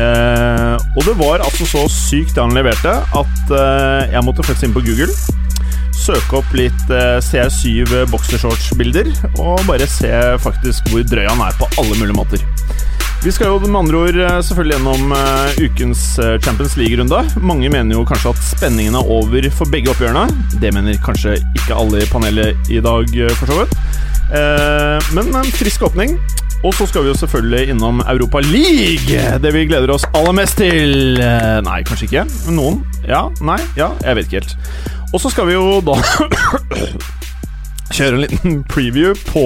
Eh, og det var altså så sykt det han leverte, at eh, jeg måtte faktisk inn på Google. Søke opp litt eh, CR7 boksershorts-bilder, og bare se faktisk hvor drøy han er på alle mulige måter. Vi skal jo med andre ord eh, selvfølgelig gjennom eh, ukens eh, Champions League-runde. Mange mener jo kanskje at spenningen er over for begge oppgjørene. Det mener kanskje ikke alle i panelet i dag, for så vidt. Men en frisk åpning. Og så skal vi jo selvfølgelig innom Europa League, det vi gleder oss aller mest til. Nei, kanskje ikke. Noen? Ja? Nei? Ja? Jeg vet ikke helt. Og så skal vi jo da kjøre en liten preview på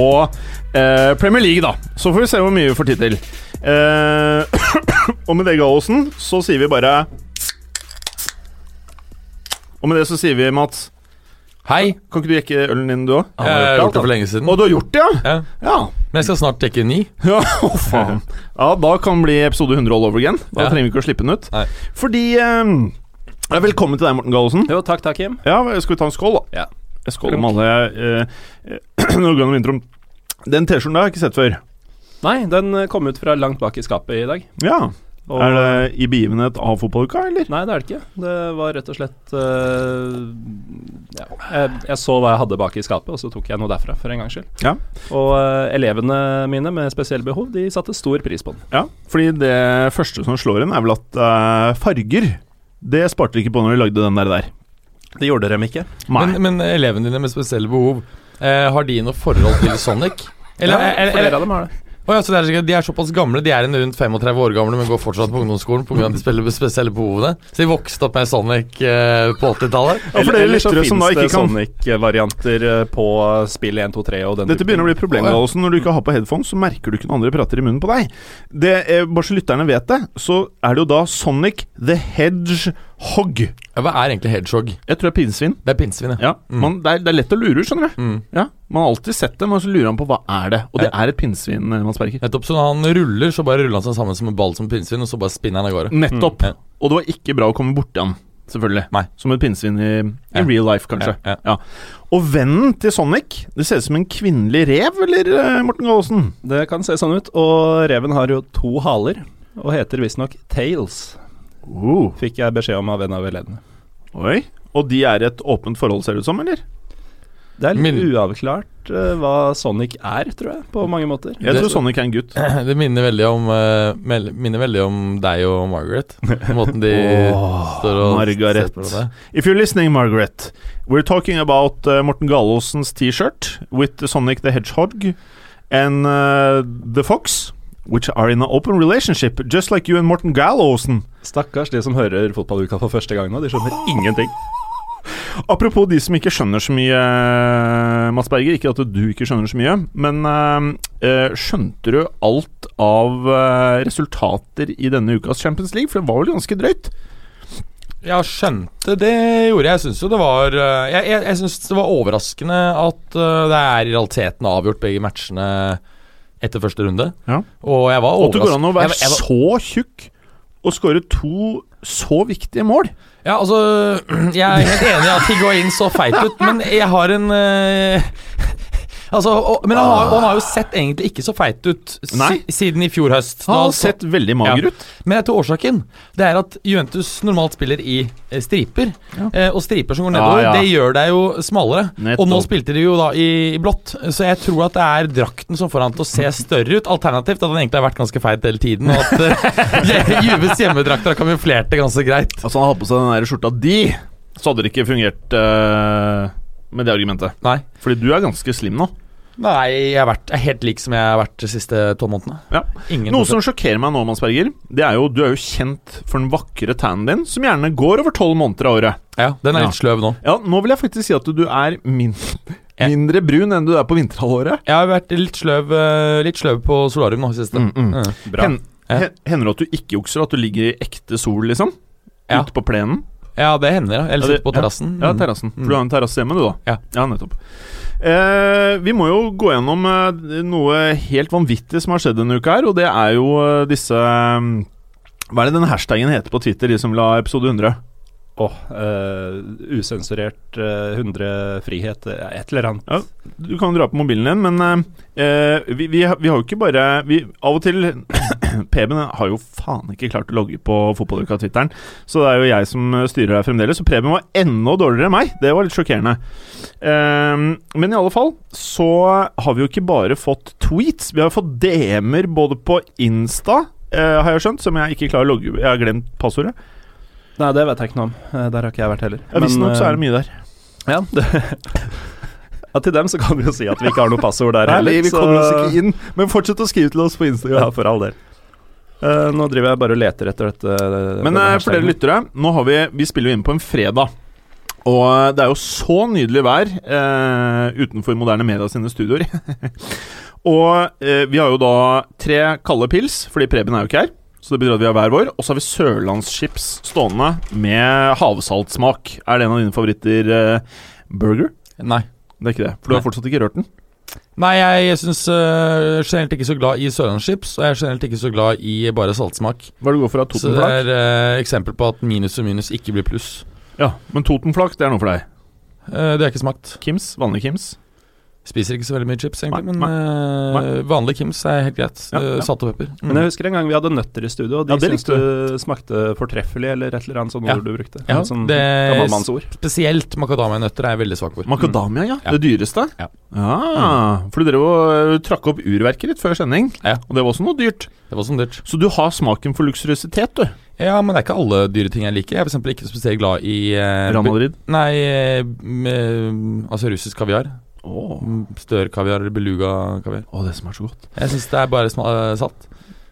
eh, Premier League, da. Så får vi se hvor mye vi får tid til. Eh, og med det, Gallosen, så sier vi bare Og med det så sier vi, Mats Hei. Kan ikke du jekke ølen din, du òg? Jeg har gjort det for lenge siden. Og du har gjort det, ja? Ja. Ja. Men jeg skal snart jekke ni. Ja, å faen. Ja, da kan det bli episode 100 all over again. Da Ja. trenger vi ikke å slippe den ut. Nei. Fordi um, Velkommen til deg, Morten Gallosen. Jo, takk, takk, Kim. Ja, skal vi ta en skål, da? Ja. Skål om alle Nå går og Vintrom. Den T-skjorten der har jeg ikke sett før. Nei, den eh, kom ut fra langt bak i skapet i dag. Ja, Og, Er det i begivenhet av fotballuka, eller? Nei, det er det ikke. Det var rett og slett uh, ja. jeg, jeg så hva jeg hadde bak i skapet, og så tok jeg noe derfra, for en gangs skyld. Ja. Og uh, elevene mine med spesielle behov, de satte stor pris på den. Ja, fordi det første som slår inn, er vel at uh, farger Det sparte de ikke på når de lagde den der. der. Det gjorde dem ikke. Men, men elevene dine med spesielle behov, eh, har de noe forhold til Sonic? Eller, ja, eller, flere eller, av dem har det. Å ja, så det er, de er såpass gamle, de er en rundt 35 år gamle, men går fortsatt på ungdomsskolen pga. de spiller spesielle behovene. Så de vokste opp med Sonic eh, på 80-tallet. Ja, for Eller så lyttere som da finnes det ikke kan Sonic-varianter eh, på spill 1, 2, 3 og den Dette begynner å bli et problem, ja. Når du ikke har på headphones, så merker du ikke noen andre prater i munnen på deg. Det er, bare så lytterne vet det, så er det jo da Sonic the Hedgehog. Ja, hva er egentlig hedgehog? Jeg tror det er pinnsvin. Det er pinnsvin, ja. Ja, Mm. man, det, er, det er lett å lure, skjønner du. Mm. Ja, Man har alltid sett dem, og så lurer han på hva er det Og det Ja. er et pinnsvin, man Mads Berger. Nettopp. Så når han ruller, så bare ruller han seg sammen som en ball som pinnsvin, og så bare spinner han av gårde. Nettopp. Mm. Ja. Og det var ikke bra å komme borti han, selvfølgelig. Nei. Som et pinnsvin i, i Ja. real life, kanskje. Ja, ja. Og vennen til Sonic, det ser ut som en kvinnelig rev, eller, eh, Morten Gaasen? Det kan se sånn ut. Og reven har jo to haler, og heter visstnok Tails. Oh. Fikk jeg beskjed om av en av elevene. Oi. Og de er i et åpent forhold, ser det ut som, eller? Det er litt Min- uavklart uh, hva Sonic er, tror jeg, på mange måter. Jeg tror Sonic er en gutt. Det minner veldig om uh, Minner veldig om deg og Margaret. Måten de Åh, står og Margaret. ser på deg. If you're listening, Margaret, we're talking about uh, Morten Gallosens T-shirt with Sonic the Hedgehog and uh, the Fox, which are in an open relationship, just like you and Morten Gallosen. Stakkars de som hører fotballuka for første gang nå. De skjønner ingenting. Apropos de som ikke skjønner så mye, Mats Berger. Ikke at du ikke skjønner så mye, men eh, eh, skjønte du alt av eh, resultater i denne ukas Champions League? For det var vel ganske drøyt? Ja, skjønte det gjorde jeg. Jeg syns jo det var eh, Jeg, jeg, jeg synes det var overraskende at eh, det er i realiteten avgjort begge matchene etter første runde. Ja. Og jeg var Og at det går an å være Jeg, jeg, var- så tjukk og skåre to så viktige mål. ja, altså Jeg er helt enig i at Higuain så feit ut, men jeg har en eh, Altså, og, men han har, og han har jo sett egentlig ikke så feit ut si, Nei. siden i fjor høst. Han har sett veldig mager ut. Men jeg tror årsaken Det er at Juventus normalt spiller i eh, striper. Eh, og striper som går nedover, det gjør deg jo smalere. Nettopp. Og nå spilte de jo da i, i blått, så jeg tror at det er drakten som får han til å se større ut. Alternativt at han egentlig har vært ganske feit hele tiden, og at eh, Juves hjemmedrakter har kamuflert det ganske greit. Altså Han har på seg den der skjorta di, så hadde det ikke fungert eh, med det argumentet. Nei. Fordi du er ganske slim nå. Nei, jeg har vært jeg er helt lik som jeg har vært de siste tolv månedene. Ja. Ingen Noe som sjokkerer meg nå, Mads Berger, det er jo du er jo kjent for den vakre tannen din, som gjerne går over tolv måneder av året. Ja, den er Ja. litt sløv nå. Ja, Nå vil jeg faktisk si at du er min, mindre brun enn du er på vinterhalvåret. Jeg har vært litt sløv, eh, litt sløv på solarium nå i siste. Mm, mm. Bra. Hen- hender det at du ikke jukser, at du ligger i ekte sol, liksom? Ja. Ute på plenen? Ja, det hender, ja. Eller Ja, sitte på terrassen. Ja, Mm. terrassen. For Mm. du har en terrasse hjemme, du, da? Ja. nettopp. Eh, vi må jo gå gjennom eh, noe helt vanvittig som har skjedd denne uka her, og det er jo eh, disse Hva er det den hashtaggen heter på Twitter, de som la episode 100? Åh, eh, usensurert, uh, 100 frihet, uh, et eller annet. Ja. Du kan dra på mobilen din, men eh, vi, vi, har- vi har jo ikke bare vi, Av og til Preben har jo faen ikke klart å logge på fotballuka-twitteren, så det er jo jeg som styrer her fremdeles. Så Preben var enda dårligere enn meg. Det var litt sjokkerende. Um, men i alle fall så har vi jo ikke bare fått tweets, vi har fått DM-er både på Insta, uh, har jeg skjønt, som jeg ikke klarer å logge Jeg har glemt passordet. Nei, det vet jeg ikke noe om. Eh, Der har ikke jeg vært heller. Ja, Visstnok så er det mye der. Ja, det, ja, til dem så kan vi jo si at vi ikke har noe passord der Nei, vi kommer oss ikke inn, men fortsett å skrive til oss på Instagram. Ja, for all del. Eh, nå driver jeg bare og leter etter dette. Men denne eh, for dere lyttere, nå har vi Vi spiller jo inn på en fredag. Og eh, det er jo så nydelig vær eh, utenfor Moderne Media sine studioer. og eh, vi har jo da tre kalde pils, fordi Preben er jo ikke her. Så det betyr at vi har hver vår. Og så har vi sørlandschips stående med havsaltsmak. Er det en av dine favoritter, eh, burger? Nei. Det er ikke det, for du har fortsatt ikke rørt den. Nei, jeg syns uh, generelt ikke så glad i sørlandschips, og jeg er generelt ikke så glad i bare saltsmak. Hva er det du går for? av Så det er uh, eksempel på at minus og minus ikke blir pluss. Ja, men Totenflak, det er noe for deg. Uh, det har jeg ikke smakt. Kims? Vanlig Kims? Spiser ikke så veldig mye chips, egentlig, Nei, men nei. vanlig Kims er helt greit. Ja, Eh, ja. Salt og pepper. Mm. Men jeg husker en gang vi hadde nøtter i studio, og de Ja, syntes du smakte fortreffelig, eller et eller annet sånt Ja. ord du brukte. Ja, sånn det- er Spesielt makadamianøtter er jeg veldig svak for. Makadamia, ja. Ja. Det dyreste? Ja. Ah, For du drev og uh, trakk opp urverket ditt før sending, Ja. og det var også noe dyrt. Det var sånn dyrt. Så du har smaken for luksuriøsitet, du. Ja, men det er ikke alle dyre ting jeg liker. Jeg er eksempel ikke spesielt glad i eh, Real Madrid. Nei, eh, med, altså russisk kaviar. Å, Mm, Størkaviar eller beluga-kaviar. det som er så godt. Jeg syns det er bare sma eh, salt.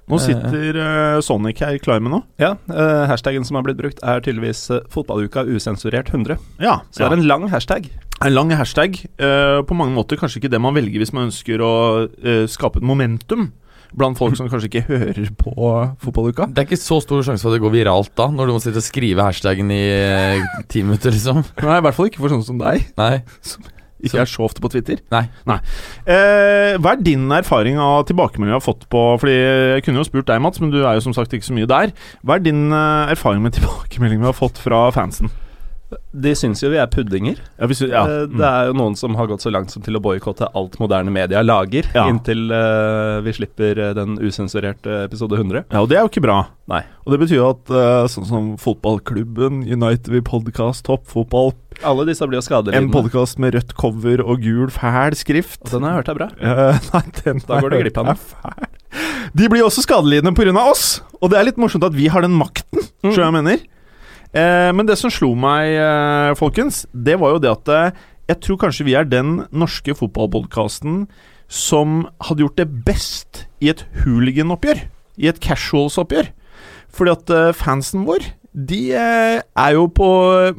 Nå Eh. sitter uh, Sonic her klar med noe. Ja, uh, hashtaggen som har blitt brukt, er tydeligvis uh, fotballuka usensurert 100. Ja. Så det er en lang hashtag. En lang hashtag. på mange måter kanskje ikke det man velger hvis man ønsker å skape et momentum blant folk som kanskje ikke hører på fotballuka. Det er ikke så stor sjanse for at det går viralt da, når du må sitte og skrive hashtaggen i ti minutter, liksom. Nei, i hvert fall ikke for sånne som deg. Nei. Ikke er så ofte på Twitter. Nei. Eh, hva er din erfaring av tilbakemeldinger du har fått på Fordi Jeg kunne jo spurt deg, Mats, men du er jo som sagt ikke så mye der. Hva er din eh, erfaring med tilbakemeldinger du har fått fra fansen? De syns jo vi er puddinger. Ja, vi synes, ja. Eh, mm. Det er jo noen som har gått så langt som til å boikotte alt moderne media lager, Ja. inntil uh, vi slipper eh, den usensurerte episode 100. ja, og det er jo ikke bra. Nei. Og det betyr jo at uh, sånn som fotballklubben, United We Podcast, Toppfotball, Alle disse blir jo skadelidende. en podkast med rødt cover og gul fæl skrift Og Den har jeg hørt er bra. Uh, Nei, den Da går du glipp av fæl. De blir også skadelidende pga. oss, og det er litt morsomt at vi har den makten. Mm. Du jeg mener? Eh, men det som slo meg, eh, folkens, det var jo det at eh, jeg tror kanskje vi er den norske fotballpodkasten som hadde gjort det best i et hooligan-oppgjør. I et casuals-oppgjør. Fordi at fansen vår, de er jo på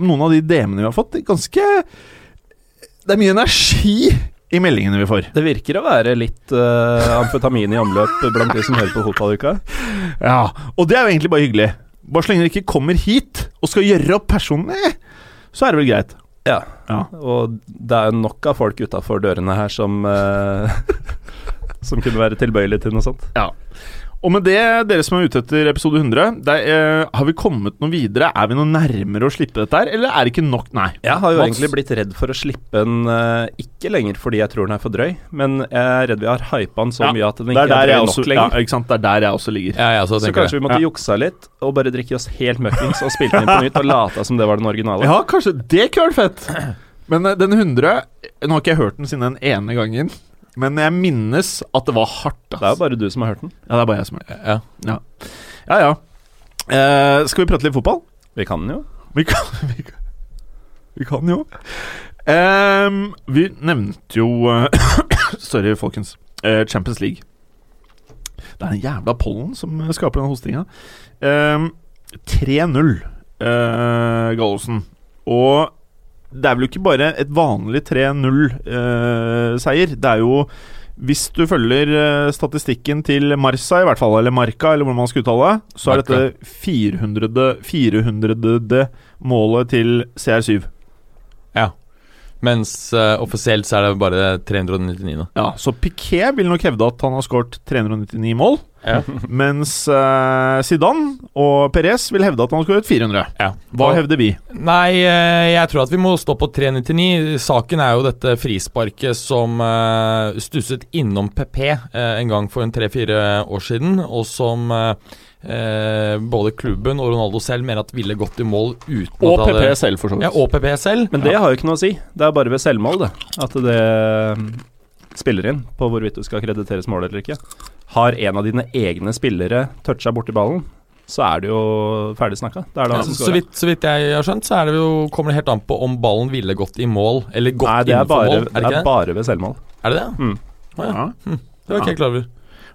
noen av de DM-ene vi har fått, ganske Det er mye energi i meldingene vi får. Det virker å være litt uh, amfetamin i omløp blant de som hører på fotballuka. Ja, og det er jo egentlig bare hyggelig. Bare så lenge dere ikke kommer hit og skal gjøre opp personlig, så er det vel greit. Ja. Ja. Og det er jo nok av folk utafor dørene her som eh, Som kunne være tilbøyelige til noe sånt. Og med det, dere som er ute etter episode 100, der, eh, har vi kommet noe videre? Er vi noe nærmere å slippe dette her, eller er det ikke nok? Nei. Jeg har jo Mats? egentlig blitt redd for å slippe den eh, ikke lenger fordi jeg tror den er for drøy, men jeg er redd vi har hypa den så Ja, mye at den Det er ikke er, der drøy jeg nok også, ja, lenger. ikke sant? Det er der jeg også ligger. Ja, jeg også så tenker kanskje det. vi måtte Ja. juksa litt og bare drikke oss helt møkkings og spille den inn på nytt og late som det var den originale. Ja, kanskje Det kunne vært fett! Men eh, den 100 Nå har ikke jeg hørt den siden den ene gangen, men jeg minnes at det var hardt. ass. Det er jo bare du som har hørt den. Ja, det er bare jeg som har Ja. Ja, ja. Eh, skal vi prate litt fotball? Vi kan den jo. Vi kan, vi kan, vi kan jo. Um, vi nevnte jo uh, Sorry, folkens. Uh, Champions League. Det er den jævla pollen som skaper den hostinga. Um, 3-0, uh, Gallosen. Og det er vel ikke bare et vanlig 3-0-seier. det er jo Hvis du følger eh, statistikken til Marsa, i hvert fall, eller Marka, eller hvordan man skal uttale det, så er dette 400. 400. målet til CR7. Ja. Mens uh, offisielt så er det bare 399. da. Ja, Så Piquet vil nok hevde at han har skåret 399 mål, Ja. mens uh, Zidane og Perez vil hevde at han har skåret 400. Ja. Hva hevder vi? Nei, eh, jeg tror at vi må stå på 399. Saken er jo dette frisparket som uh, stusset innom PP uh, en gang for en tre-fire år siden, og som eh, eh, både klubben og Ronaldo selv mener at ville gått i mål uten Og at PP hadde- selv, for så vidt. Ja, og PP selv. Men det har jo ikke noe å si. Det er bare ved selvmål, det. At det mm, spiller inn på hvorvidt du skal krediteres mål eller ikke. Har en av dine egne spillere toucha borti ballen, så er det jo ferdig snakka. Det Ja, så, vidt, så vidt jeg har skjønt, så er det jo, kommer det helt an på om ballen ville gått i mål, eller gått Nei, det er bare, mål. Er det det er det? bare ved selvmål. Er det det? Mm. Ja. Ja. Det var ikke jeg klar over.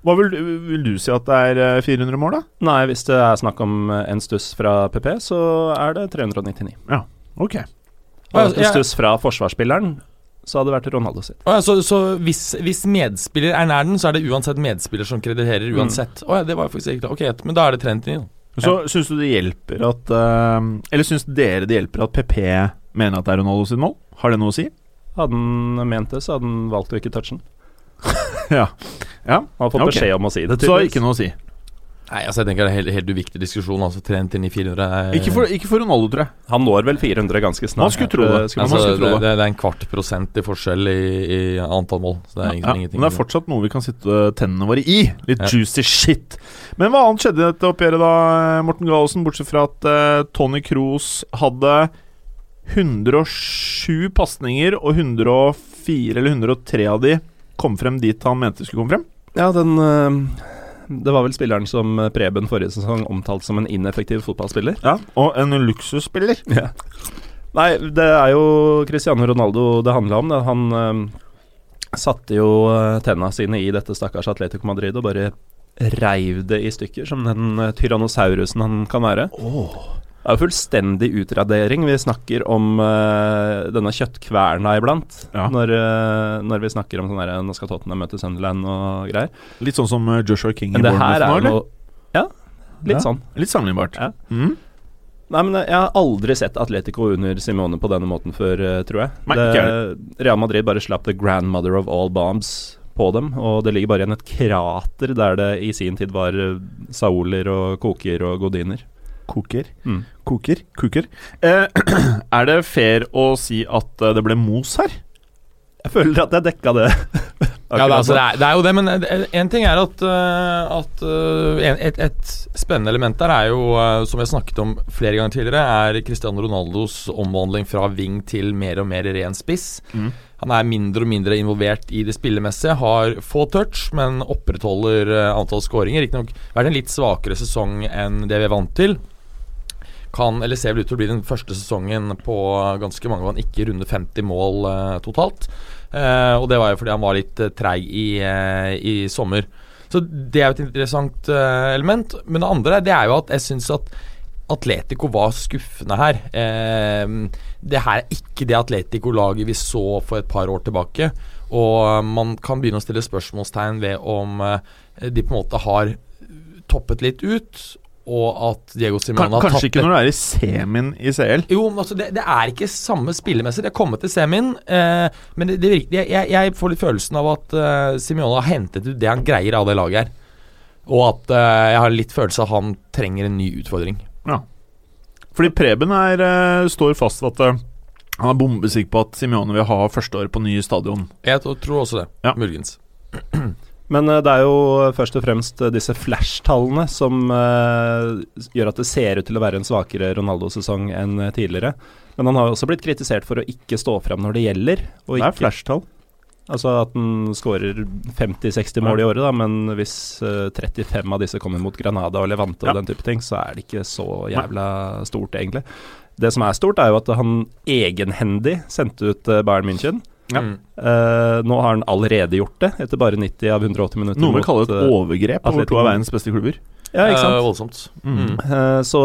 Hva vil, vil du si at det er eh, 400 mål, da? Nei, hvis det er snakk om eh, en stuss fra PP, så er det 399. Ja, Ok. Og en stuss fra forsvarsspilleren, så hadde det vært Ronaldo sitt. Å ja, så så hvis, hvis medspiller er nær den, så er det uansett medspiller som krediterer Mm. uansett? Å ja, det var faktisk ikke Ok, men da er det 399, da. Så syns du det hjelper at uh, Eller syns dere det hjelper at PP mener at det er Ronaldo sitt mål? Har det noe å si? Hadde han ment det, så hadde han valgt å ikke touche den. ja. ja. Han har fått okay. beskjed om å si det. Så ikke noe å si. Nei, altså jeg tenker det er en helt, helt uviktig diskusjon. Altså 399, 400 er Ikke for, ikke for Ronaldo, tror jeg. Han når vel 400 ganske snart. Man skulle tro det. Skulle man altså, skulle tro det, det. det er en kvart prosent i forskjell i, i antall mål. Så det er Ja, ingenting. ingenting. men det er fortsatt noe vi kan sitte tennene våre i. Litt Ja. juicy shit. Men hva annet skjedde i dette oppgjøret, da, Morten Gallosen? Bortsett fra at eh, Tony Kroos hadde 107 pasninger, og 104 eller 103 av de kom frem dit han mente de skulle komme frem. Ja, den øh, Det var vel spilleren som øh, Preben forrige sesong omtalte som en ineffektiv fotballspiller. Ja, Og en luksusspiller. Ja. Nei, det er jo Cristiano Ronaldo det handla om. Det. Han øh, satte jo øh, tenna sine i dette stakkars Atletico Madrid og bare reiv det i stykker, som den tyrannosaurusen han kan være. Det er jo fullstendig utradering. Vi snakker om uh, denne kjøttkverna iblant. Ja. Når, uh, når vi snakker om sånn her Nå skal Tottenham møte Sunderland og greier. Litt sånn som eh, Joshua King i Bournemouth nå, er eller? noe Ja, litt Ja. sånn. Litt sammenlignbart. Ja. Mm. Nei, men jeg har aldri sett Atletico under Simone på denne måten før, tror jeg. Nei, det, Real Madrid bare slapp the grandmother of all bombs på dem, og det ligger bare igjen et krater der det i sin tid var Sauler og Koker og Godiner. Koker. Mm. Koker. Koker. Eh, er det fair å si at eh, det ble mos her? Jeg føler at jeg dekka det. Ja, det, altså, det, er, det er jo det, men en- en ting er at, at et, et spennende element der er jo, som har snakket om flere ganger tidligere, er Cristiano Ronaldos omvandling fra wing til mer og mer ren spiss. Mm. Han er mindre og mindre involvert i det spillemessige, har få touch, men opprettholder antall skåringer. Riktignok vært en litt svakere sesong enn det vi er vant til. Kan, eller ser vel ut til å bli den første sesongen på ganske mange hvor han ikke runder 50 mål øh, totalt. Eh, og det var jo fordi han var litt uh, treig i, eh, i sommer. Så det er jo et interessant eh, element. Men det andre det er jo at jeg syns at Atletico var skuffende her. Eh, det her er ikke det Atletico-laget vi så for et par år tilbake. Og man kan begynne å stille spørsmålstegn ved om eh, de på en måte har toppet litt ut, og at Diego Simeone har tatt kanskje ikke når du er i semien i CL. jo, men altså det, det er ikke samme spillemessig. De har kommet til semien, eh, men det, det virker, jeg, jeg får litt følelsen av at eh, Simeone har hentet ut det han greier av det laget her. Og at eh, jeg har litt følelse av at han trenger en ny utfordring. Ja. Fordi Preben er, eh, står fast at eh, han er bombesikker på at Simione vil ha førsteår på ny stadion. Jeg tror- tror også det. Ja. Muligens. Men eh, det er jo først og fremst eh, disse flash-tallene som eh, gjør at det ser ut til å være en svakere Ronaldo-sesong enn eh, tidligere. Men han har jo også blitt kritisert for å ikke stå fram når det gjelder. Det er flash-tall. altså at han skårer 50-60 mål i året, da, men hvis eh, 35 av disse kommer mot Granada og Levante Ja. og den type ting, så er det ikke så jævla stort, egentlig. Det som er stort, er jo at han egenhendig sendte ut eh, Bayern München. Ja. Mm. Eh, nå har han allerede gjort det, etter bare 90 av 180 minutter. Noe vi kalle kaller et eh, overgrep over to av verdens beste klubber. Ja, ikke sant? sant. voldsomt. Mm. Mm. Eh, så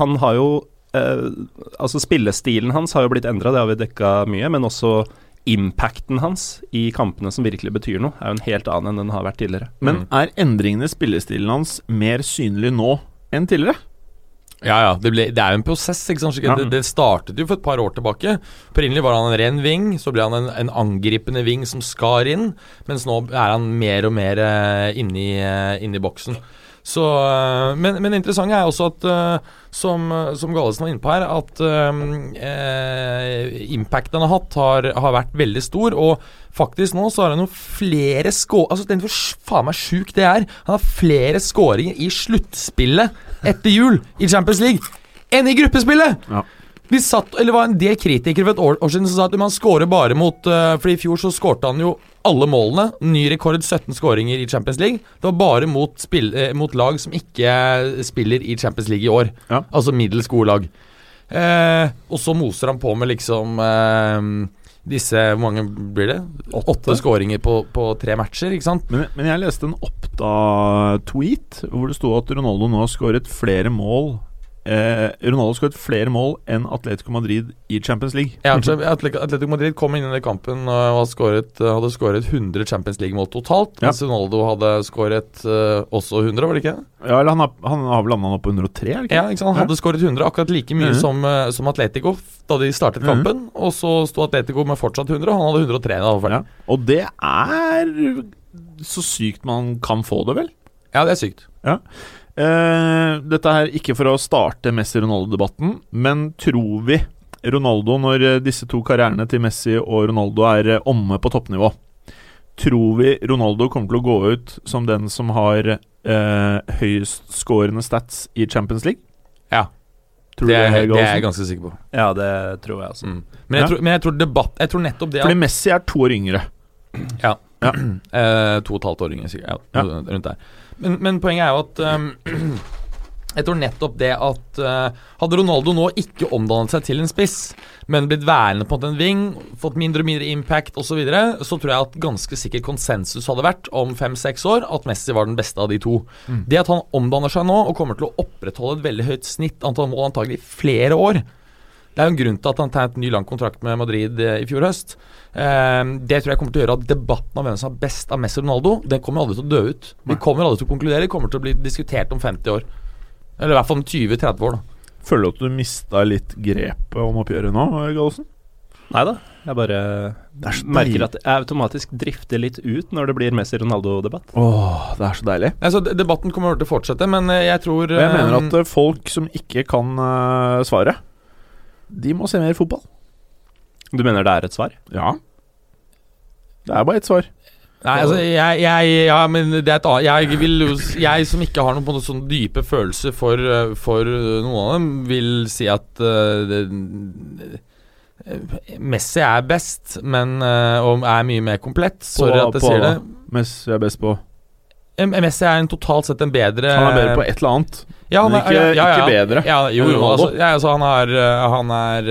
han har jo Altså, spillestilen hans har jo blitt endra, det har vi dekka mye, men også impacten hans i kampene som virkelig betyr noe, er jo en helt annen enn den har vært tidligere. Men er endringene i spillestilen hans mer synlig nå enn tidligere? Ja, ja. Det, ble, det er jo en prosess. ikke sant? Ja. Det, det startet jo for et par år tilbake. Opprinnelig var han en ren ving, så ble han en, en angripende ving som skar inn. Mens nå er han mer og mer uh, inni, eh, inni boksen. Så, eh, men, men interessante er også at, eh, som, som Gallesen var inne på her, at eh, impacten han har hatt, har, har vært veldig stor. Og faktisk nå så har han jo flere skå... Altså, tenk hvor faen meg sjukt det er. Han har flere skåringer i sluttspillet etter jul i Champions League enn i gruppespillet! Ja. Vi satt, eller var en del kritikere for et år, år siden som sa at man scorer bare mot uh, For i fjor så skårte han jo alle målene. Ny rekord 17 skåringer i Champions League. Det var bare mot, spill, eh, mot lag som ikke spiller i Champions League i år. Ja. Altså middels gode lag. Eh, og så moser han på med liksom eh, disse Hvor mange blir det? Åtte skåringer på, på tre matcher, ikke sant? Men, men jeg leste en Oppda-tweet hvor det sto at Ronaldo nå har skåret flere mål eh, Ronaldo skåret flere mål enn Atletico Madrid i Champions League. Ja, Atletico Madrid kom inn i kampen og skåret, hadde skåret 100 Champions League-mål totalt, Ja. mens Ronaldo hadde skåret eh, også 100, var det ikke? Ja, eller han har, han har vel landa nå på 103, er det ikke? Ja, ikke sant? Han hadde skåret 100, akkurat like mye Mhm. som, eh, som Atletico da de startet Mhm. kampen. Og så sto Atletico med fortsatt 100, og han hadde 103 da. Ja. Ja. Og det er så sykt man kan få det, vel? ja, det er sykt. Eh, dette her ikke for å starte Messi-Ronaldo-debatten, men tror vi Ronaldo, når eh, disse to karrierene til Messi og Ronaldo er eh, omme på toppnivå, tror vi Ronaldo kommer til å gå ut som den som har eh, høyestskårende stats i Champions League? Ja. Tror Det du er, det er jeg ganske sikker på. Ja, det tror jeg også. Mm. Men, jeg Ja. tror, men jeg tror debatt Jeg tror nettopp det Fordi Messi er to år yngre. eh, To og et halvt åringer, sikkert. Ja, Ja. Rundt der. Men, men poenget er jo at um, Jeg tror nettopp det at uh, Hadde Ronaldo nå ikke omdannet seg til en spiss, men blitt værende på en ving, fått mindre og mindre impact osv., så, videre, så tror jeg at ganske sikkert konsensus hadde vært om fem-seks år at Messi var den beste av de to. Det at han omdanner seg nå og kommer til å opprettholde et veldig høyt snitt antall mål antagelig i flere år det er jo en grunn til at han tegnet ny lang kontrakt med Madrid eh, i fjor høst. Eh, det tror jeg kommer til å gjøre at debatten om hvem som er best av Messi og Ronaldo, den kommer aldri til å dø ut. Vi kommer aldri til å konkludere, det kommer til å bli diskutert om 50 år. Eller i hvert fall om 20-30 år, da. Føler du at du mista litt grepet om oppgjøret nå, Gallosen? Nei da, jeg bare er merker at jeg automatisk drifter litt ut når det blir Messi-Ronaldo-debatt. Åh, det er så deilig. Altså, debatten kommer til å fortsette, men eh, jeg tror jeg mener eh, at eh, folk som ikke kan svare svaret, de må se mer fotball. Du mener det er et svar? Ja. Det er bare ett svar. Nei, altså, jeg, jeg Ja, men det er et annet Jeg vil Jeg som ikke har noen på noe sånn dype følelser for, eh, for eh, noen av dem, vil si at uh, det, Messi er best, men uh, og er mye mer komplett. Sorry På- at jeg på sier det. Messi er best på Messi er en totalt sett en bedre Han er bedre på et eller annet. ja, han men er- ikke- ja, ja, ja. ikke bedre jo, jo, altså, altså han har, eh, han er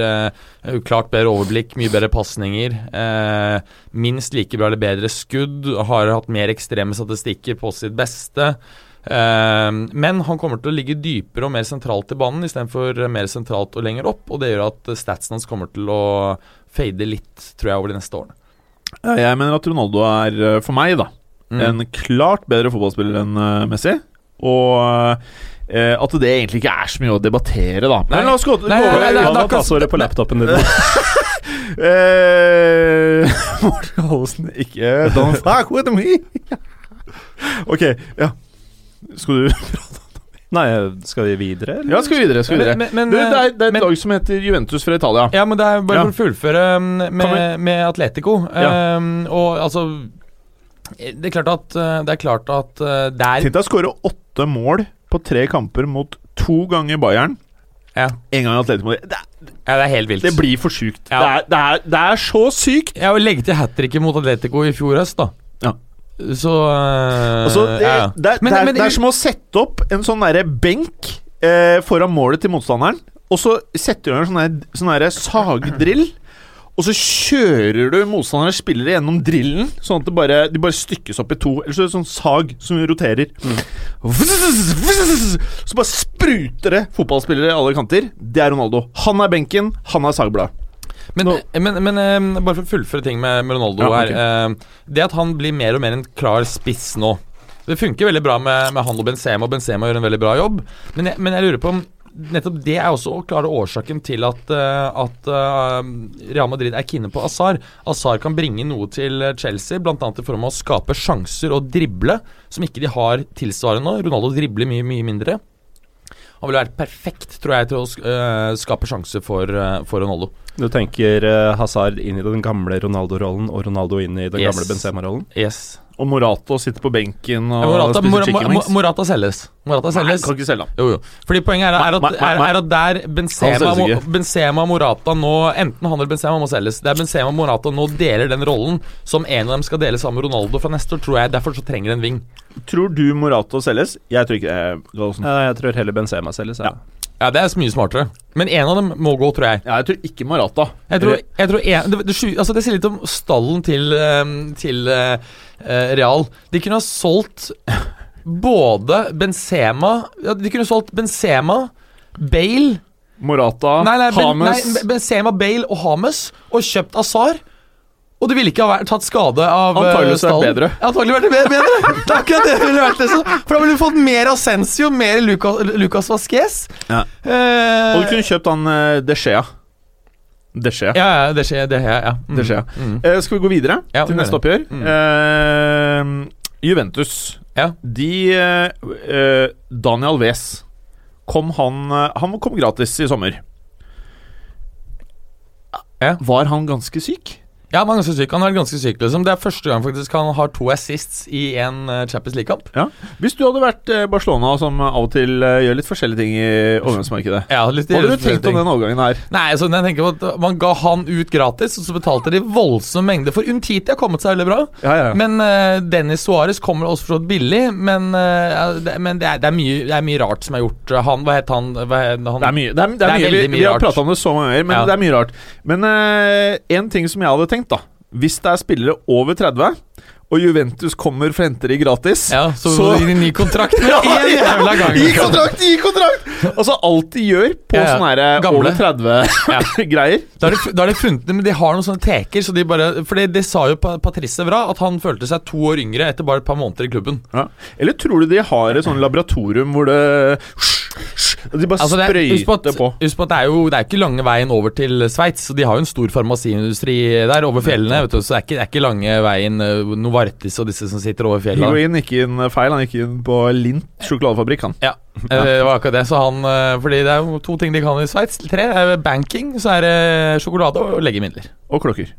eh, klart bedre overblikk, mye bedre pasninger. eh, minst like bra eller bedre skudd. Har hatt mer ekstreme statistikker på sitt beste. Eh, men han kommer til å ligge dypere og mer sentralt i banen istedenfor mer sentralt og lenger opp. Og det gjør at statsen hans kommer til å fade litt, tror jeg, over de neste årene. Jeg mener at Ronaldo er, eh, for meg, da, Mm. en klart bedre fotballspiller enn eh, Messi. Og eh, at det egentlig ikke er så mye å debattere, da. Men Nei. la oss gå, gå Nei, nei, over nei, Hva det var er passordet på laptopen din? Eh, Morten Gallosen, ikke Don't fuck with me! ok, ja. Skal du Nei, skal vi videre? eller? Ja, skal vi videre. Skal vi videre. Men- men- du, det er, det er et men- lag som heter Juventus fra Italia. Ja, men det er bare Ja. for å fullføre um, med, med Atletico. Ja. Um, og altså Det er klart at uh, Det er klart at der det er Tenk deg å skåre åtte mål på tre kamper mot to ganger Bayern. ja, En gang Atletico Madrid. Det, ja, det er helt vilt. det blir for sjukt. Ja. Det, er, det, er, det er så sykt! Jeg vil legge til hat tricket mot Atletico i fjor høst, da. Ja. Så uh, Altså, det, ja, det, Men- men- det er som å sette opp en sånn derre benk eh, foran målet til motstanderen, og så setter du en sånn der- sånn derre sagdrill. Og så kjører du motstanderens spillere gjennom drillen, sånn at det bare, de bare stykkes opp i to. Eller så er det sånn sag som roterer. Så bare spruter det fotballspillere i alle kanter. Det er Ronaldo. Han er benken, han er sagblad. Men, men, men eh, bare for å fullføre ting med, med Ronaldo Ja, her. eh, det at han blir mer og mer en klar spiss nå Det funker veldig bra med, med han og Benzema, og Benzema gjør en veldig bra jobb. Men jeg, men jeg lurer på om nettopp det er også å klare årsaken til at, eh, at eh, Real Madrid er kine på Azar. Azar kan bringe noe til Chelsea, bl.a. i form av å skape sjanser og drible, som ikke de har tilsvarende nå. Ronaldo dribler mye, mye mindre. Han ville vært perfekt, tror jeg, til å eh, skape sjanser for, for Ronaldo. Du tenker Hazard inn i den gamle Ronaldo-rollen og Ronaldo inn i den Yes. gamle Benzema-rollen? Yes. Og Morata sitter på benken og Ja, Morata, spiser Mor chicken Mor wings. Morata selges. Morata Nei, kan ikke selge han. Jo, jo. Fordi Poenget er, er, at, er, er at der Benzema, selges og Morata nå Enten han eller Benzema må selges. Der Benzema og Morata nå deler den rollen som en av dem skal dele sammen med Ronaldo fra neste år, tror jeg derfor så trenger de en ving. Tror du Morata selges? Jeg tror ikke det. Eh, Ja, jeg tror heller Benzema selges. Ja. Ja, Det er mye smartere. Men en av dem må gå, tror jeg. Ja, jeg tror ikke Morata. Jeg tror, jeg tror en, det, det, altså det sier litt om stallen til, eh, til eh, Real. De kunne ha solgt både Benzema ja, De kunne ha solgt Benzema, Bale Morata, Nei, nei, ben, nei, Hames Benzema, Bale og Hames og kjøpt Azar. Og du ville ikke ha vært, tatt skade av eh, Antageligvis vært bedre. Antagelig vært bedre. bedre. Det er akkurat det det ville vært. Liksom. For da ville du fått mer Ascensio, mer Lucas, Lucas Vasquez. Ja. Eh, Og du kunne kjøpt han uh, De Gea. De Gea. ja, ja, De skjer. De skjer, ja. Mm. De skjer. Mm. Eh, skal vi gå videre Ja, til neste oppgjør? Mm. Eh, Juventus. Ja. De eh, eh, Daniel Wes kom han eh, Han kom gratis i sommer. Ja. Var han ganske syk? Ja, han er ganske syk. Han har vært ganske syk, liksom. Det er første gang faktisk han har to assists i en uh, Champions League-kamp. Hvis du hadde vært eh, Barcelona, som av og til eh, gjør litt forskjellige ting i overgangsmarkedet, Ja, litt hva hadde du tenkt om den overgangen her? Nei, altså, jeg tenker på at Man ga han ut gratis, og så betalte de voldsomme mengder. For Umtiti har kommet seg veldig bra. Ja, ja. Men uh, Dennis Suárez kommer også for så vidt billig. Men, uh, det, men det, er, det, er mye, det er mye rart som er gjort. Han, Hva het han? Han? Det er mye. Det er, mye. veldig Vi, vi har prata om det så mange ganger, men Ja. det er mye rart. Men én ting som jeg hadde tenkt, da. Hvis det er spillere over 30, og Juventus kommer for å hente de gratis Ja, så, Så- gir de ny kontrakt med én jævla gang. Gi kontrakt! Gi kontrakt! Altså alt de gjør på Ja, ja. sånne her Gamle. over 30-greier. Da har, de, da har de funnet det, men de har noen sånne teker. Så de bare For det, det sa jo Patrice Evra, at han følte seg to år yngre etter bare et par måneder i klubben. Ja. Eller tror du de har et sånn laboratorium hvor det De bare Altså, er, sprøyter på. husk på at det er jo Det er ikke lange veien over til Sveits. Så De har jo en stor farmasiindustri der over fjellene. Vet du, så det er ikke, det er ikke lange veien uh, Novartis og disse som sitter over fjellene. Higuain gikk inn feil. Han gikk inn på Lint sjokoladefabrikk, han. Ja, Ja. det var akkurat det. Så han eh, Fordi det er jo to ting de kan i Sveits. Tre banking, så er det sjokolade og legemidler. Og klokker.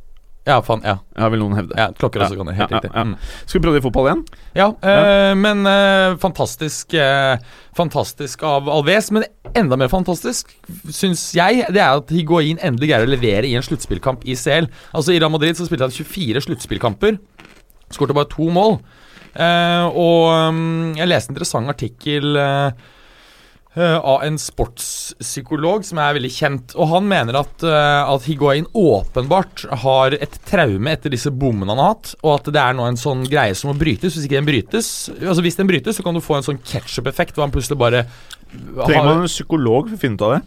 Ja, faen. Ja, Ja, vil noen hevde. ja klokker også Ja, kan det. Helt ja, riktig. Mm. Skal vi prøve i fotball igjen? Ja, eh, men øh, fantastisk øh, Fantastisk av Alves. Men enda mer fantastisk, syns jeg, det er at Higuain endelig greier å levere i en sluttspillkamp i CL. Altså I Real Madrid så spilte han 24 sluttspillkamper. Skårte bare to mål. Uh, og um, jeg leste en interessant artikkel eh, av en sportspsykolog som er veldig kjent. Og han mener at, eh, at Higuain åpenbart har et traume etter disse bommene han har hatt, og at det er nå en sånn greie som må brytes. Hvis ikke den brytes Altså hvis den brytes, så kan du få en sånn ketsjup-effekt hvor han plutselig bare Trenger man en psykolog for å finne ut av det?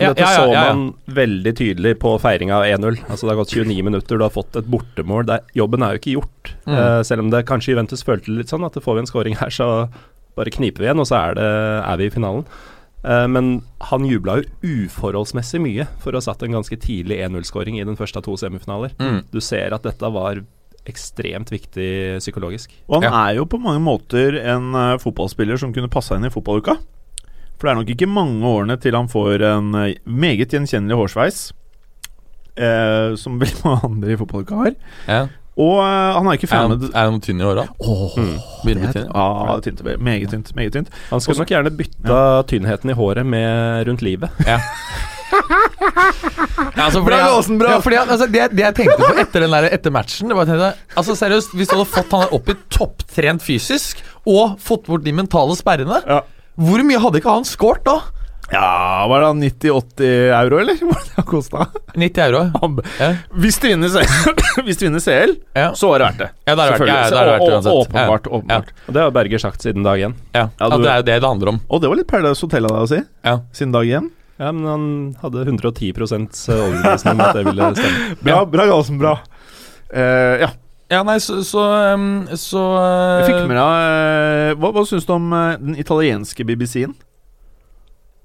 Ja, Dette ja, ja, så man veldig tydelig på feiringa av 1-0. Altså Det har gått 29 minutter, du har fått et bortemål. Det, er- jobben er jo ikke gjort. Mm. Uh, selv om det kanskje Juventus følte litt sånn at får vi en scoring her, så bare kniper vi igjen, og så er, det, er vi i finalen. Uh, men han jubla jo uforholdsmessig mye for å ha satt en ganske tidlig 1-0-skåring i den første av to semifinaler. Mm. Du ser at dette var ekstremt viktig psykologisk. Og han Ja. er jo på mange måter en uh, fotballspiller som kunne passa inn i fotballuka. For det er nok ikke mange årene til han får en uh, meget gjenkjennelig hårsveis. Uh, som veldig mange andre i fotballuka har. Ja. Og eh, han er ikke fremmed er han tynn i håra? Mm. Begynner å tynn? Ja, tynt, meget tynt. Meget tynt. Han skulle nok gjerne bytta tynnheten i håret med rundt livet. Ja. Ja, altså, fordi Bra, jeg-. Ja, fordi, jeg- altså, det, det jeg tenkte på etter, den der, etter matchen det var, tenkte, Altså Seriøst, Hvis du hadde fått han opp i topptrent fysisk og fått bort de mentale sperrene, Ja. hvor mye hadde ikke han scoret da? Ja, var det 90-80 euro, eller? Hva det har kosta? 90 euro. Ja, Hvis du vinner CL, Hvis du vinner CL ja. så var det verdt det. ja er det verdt, ja, ja, er det verdt Selvfølgelig. uansett. Åpenbart. åpenbart. Og det har Berger sagt siden dag én. Ja, ja. Ja, ja, du- det er jo det det handler om. Og det var litt Paradise Hotel av deg å si. Ja. Siden dag én. Ja, men han hadde 110 overbevisning om at det ville stemme. Bra, bra Galsen, bra. Uh, ja, Ja, nei, så Så, um, så jeg fikk uh, med deg uh, Hva, hva syns du om eh, den italienske BBC-en?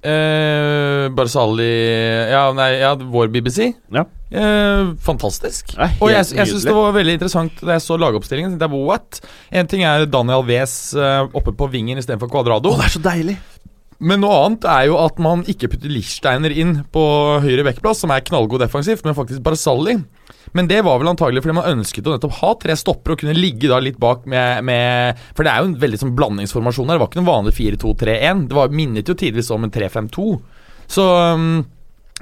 Uh, Barzali Ja, nei, ja, vår BBC. Ja. Eh, fantastisk. Er Og jeg, jeg syns det var veldig interessant da jeg så lagoppstillingen. jeg, what? En ting er Daniel Wes eh, oppe på vingen istedenfor Cuadrado. Oh, det er så deilig! Men noe annet er jo at man ikke putter Lichsteiner inn på høyre backplass, som er knallgod defensivt, men faktisk Barzali. Men det var vel antagelig fordi man ønsket å nettopp ha tre stoppere og kunne ligge da litt bak med, med For det er jo en veldig sånn blandingsformasjon her. Det var ikke noen vanlig 4-2-3-1. Det var, minnet jo tidvis om en 3-5-2. Så um,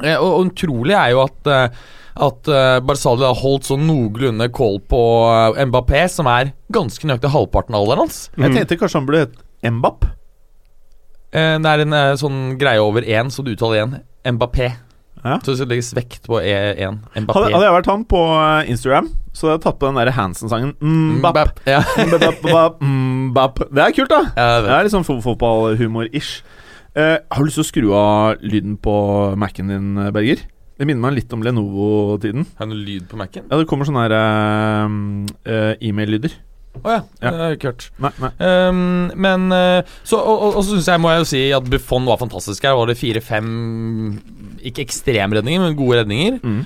eh, Og, og utrolig er jo at eh, at uh, Barzali har holdt sånn noenlunde kål på eh, Mbappé, som er ganske nøyaktig halvparten av alderen hans. Jeg tenkte kanskje han ble et Mbap. Eh, det er en eh, sånn greie over én, så du uttaler igjen. Mbappé. Ja. Så det legges vekt på E1. Mbappé. Hadde, hadde jeg vært han på eh, Instagram, så hadde jeg tatt på den der Hansen-sangen Mbap. Mbapp. Ja. Mbap, mbap, mbap. Det er kult, da. Ja. Det er litt sånn fotballhumor-ish. Eh, har du lyst til å skru av lyden på Mac-en din, Berger? Det minner meg litt om Lenovo-tiden. Har du noe lyd på Mac-en? Ja, det kommer sånne her uh, eh, e-mail-lyder. Å ja. Ja. Det har jeg ikke hørt. Nei, nei. Um, men eh, så, Og, og, og så synes jeg, må jeg jo si at Buffon var fantastisk her. Var det fire-fem Ikke ekstremredninger, men gode redninger. Mm.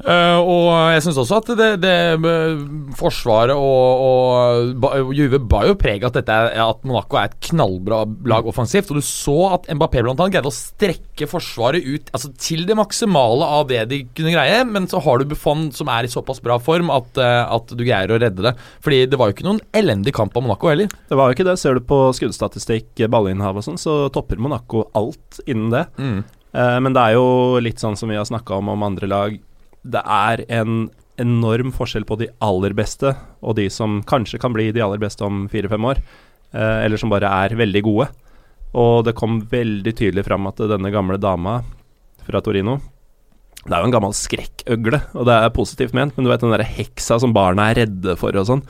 Uh, og jeg syns også at det, det eh, Forsvaret og, og Juve bar jo preg at, dette at Monaco er et knallbra lag offensivt. Og du så at Mbappé blant annet greide å strekke Forsvaret ut altså, til det maksimale av det de kunne greie. Men så har du Buffon som er i såpass bra form at, eh, at du greier å redde det. Fordi det var jo ikke noen elendig kamp av Monaco heller. Det var jo ikke det. Ser du på skuddstatistikk, ballinnhav og sånn, så topper Monaco alt innen det. Mm. Eh, men det er jo litt sånn som vi har snakka om om andre lag. Det er en enorm forskjell på de aller beste og de som kanskje kan bli de aller beste om fire-fem år. Eh, eller som bare er veldig gode. Og det kom veldig tydelig fram at denne gamle dama fra Torino Det er jo en gammel skrekkøgle, og det er positivt ment, men du vet den derre heksa som barna er redde for og sånn.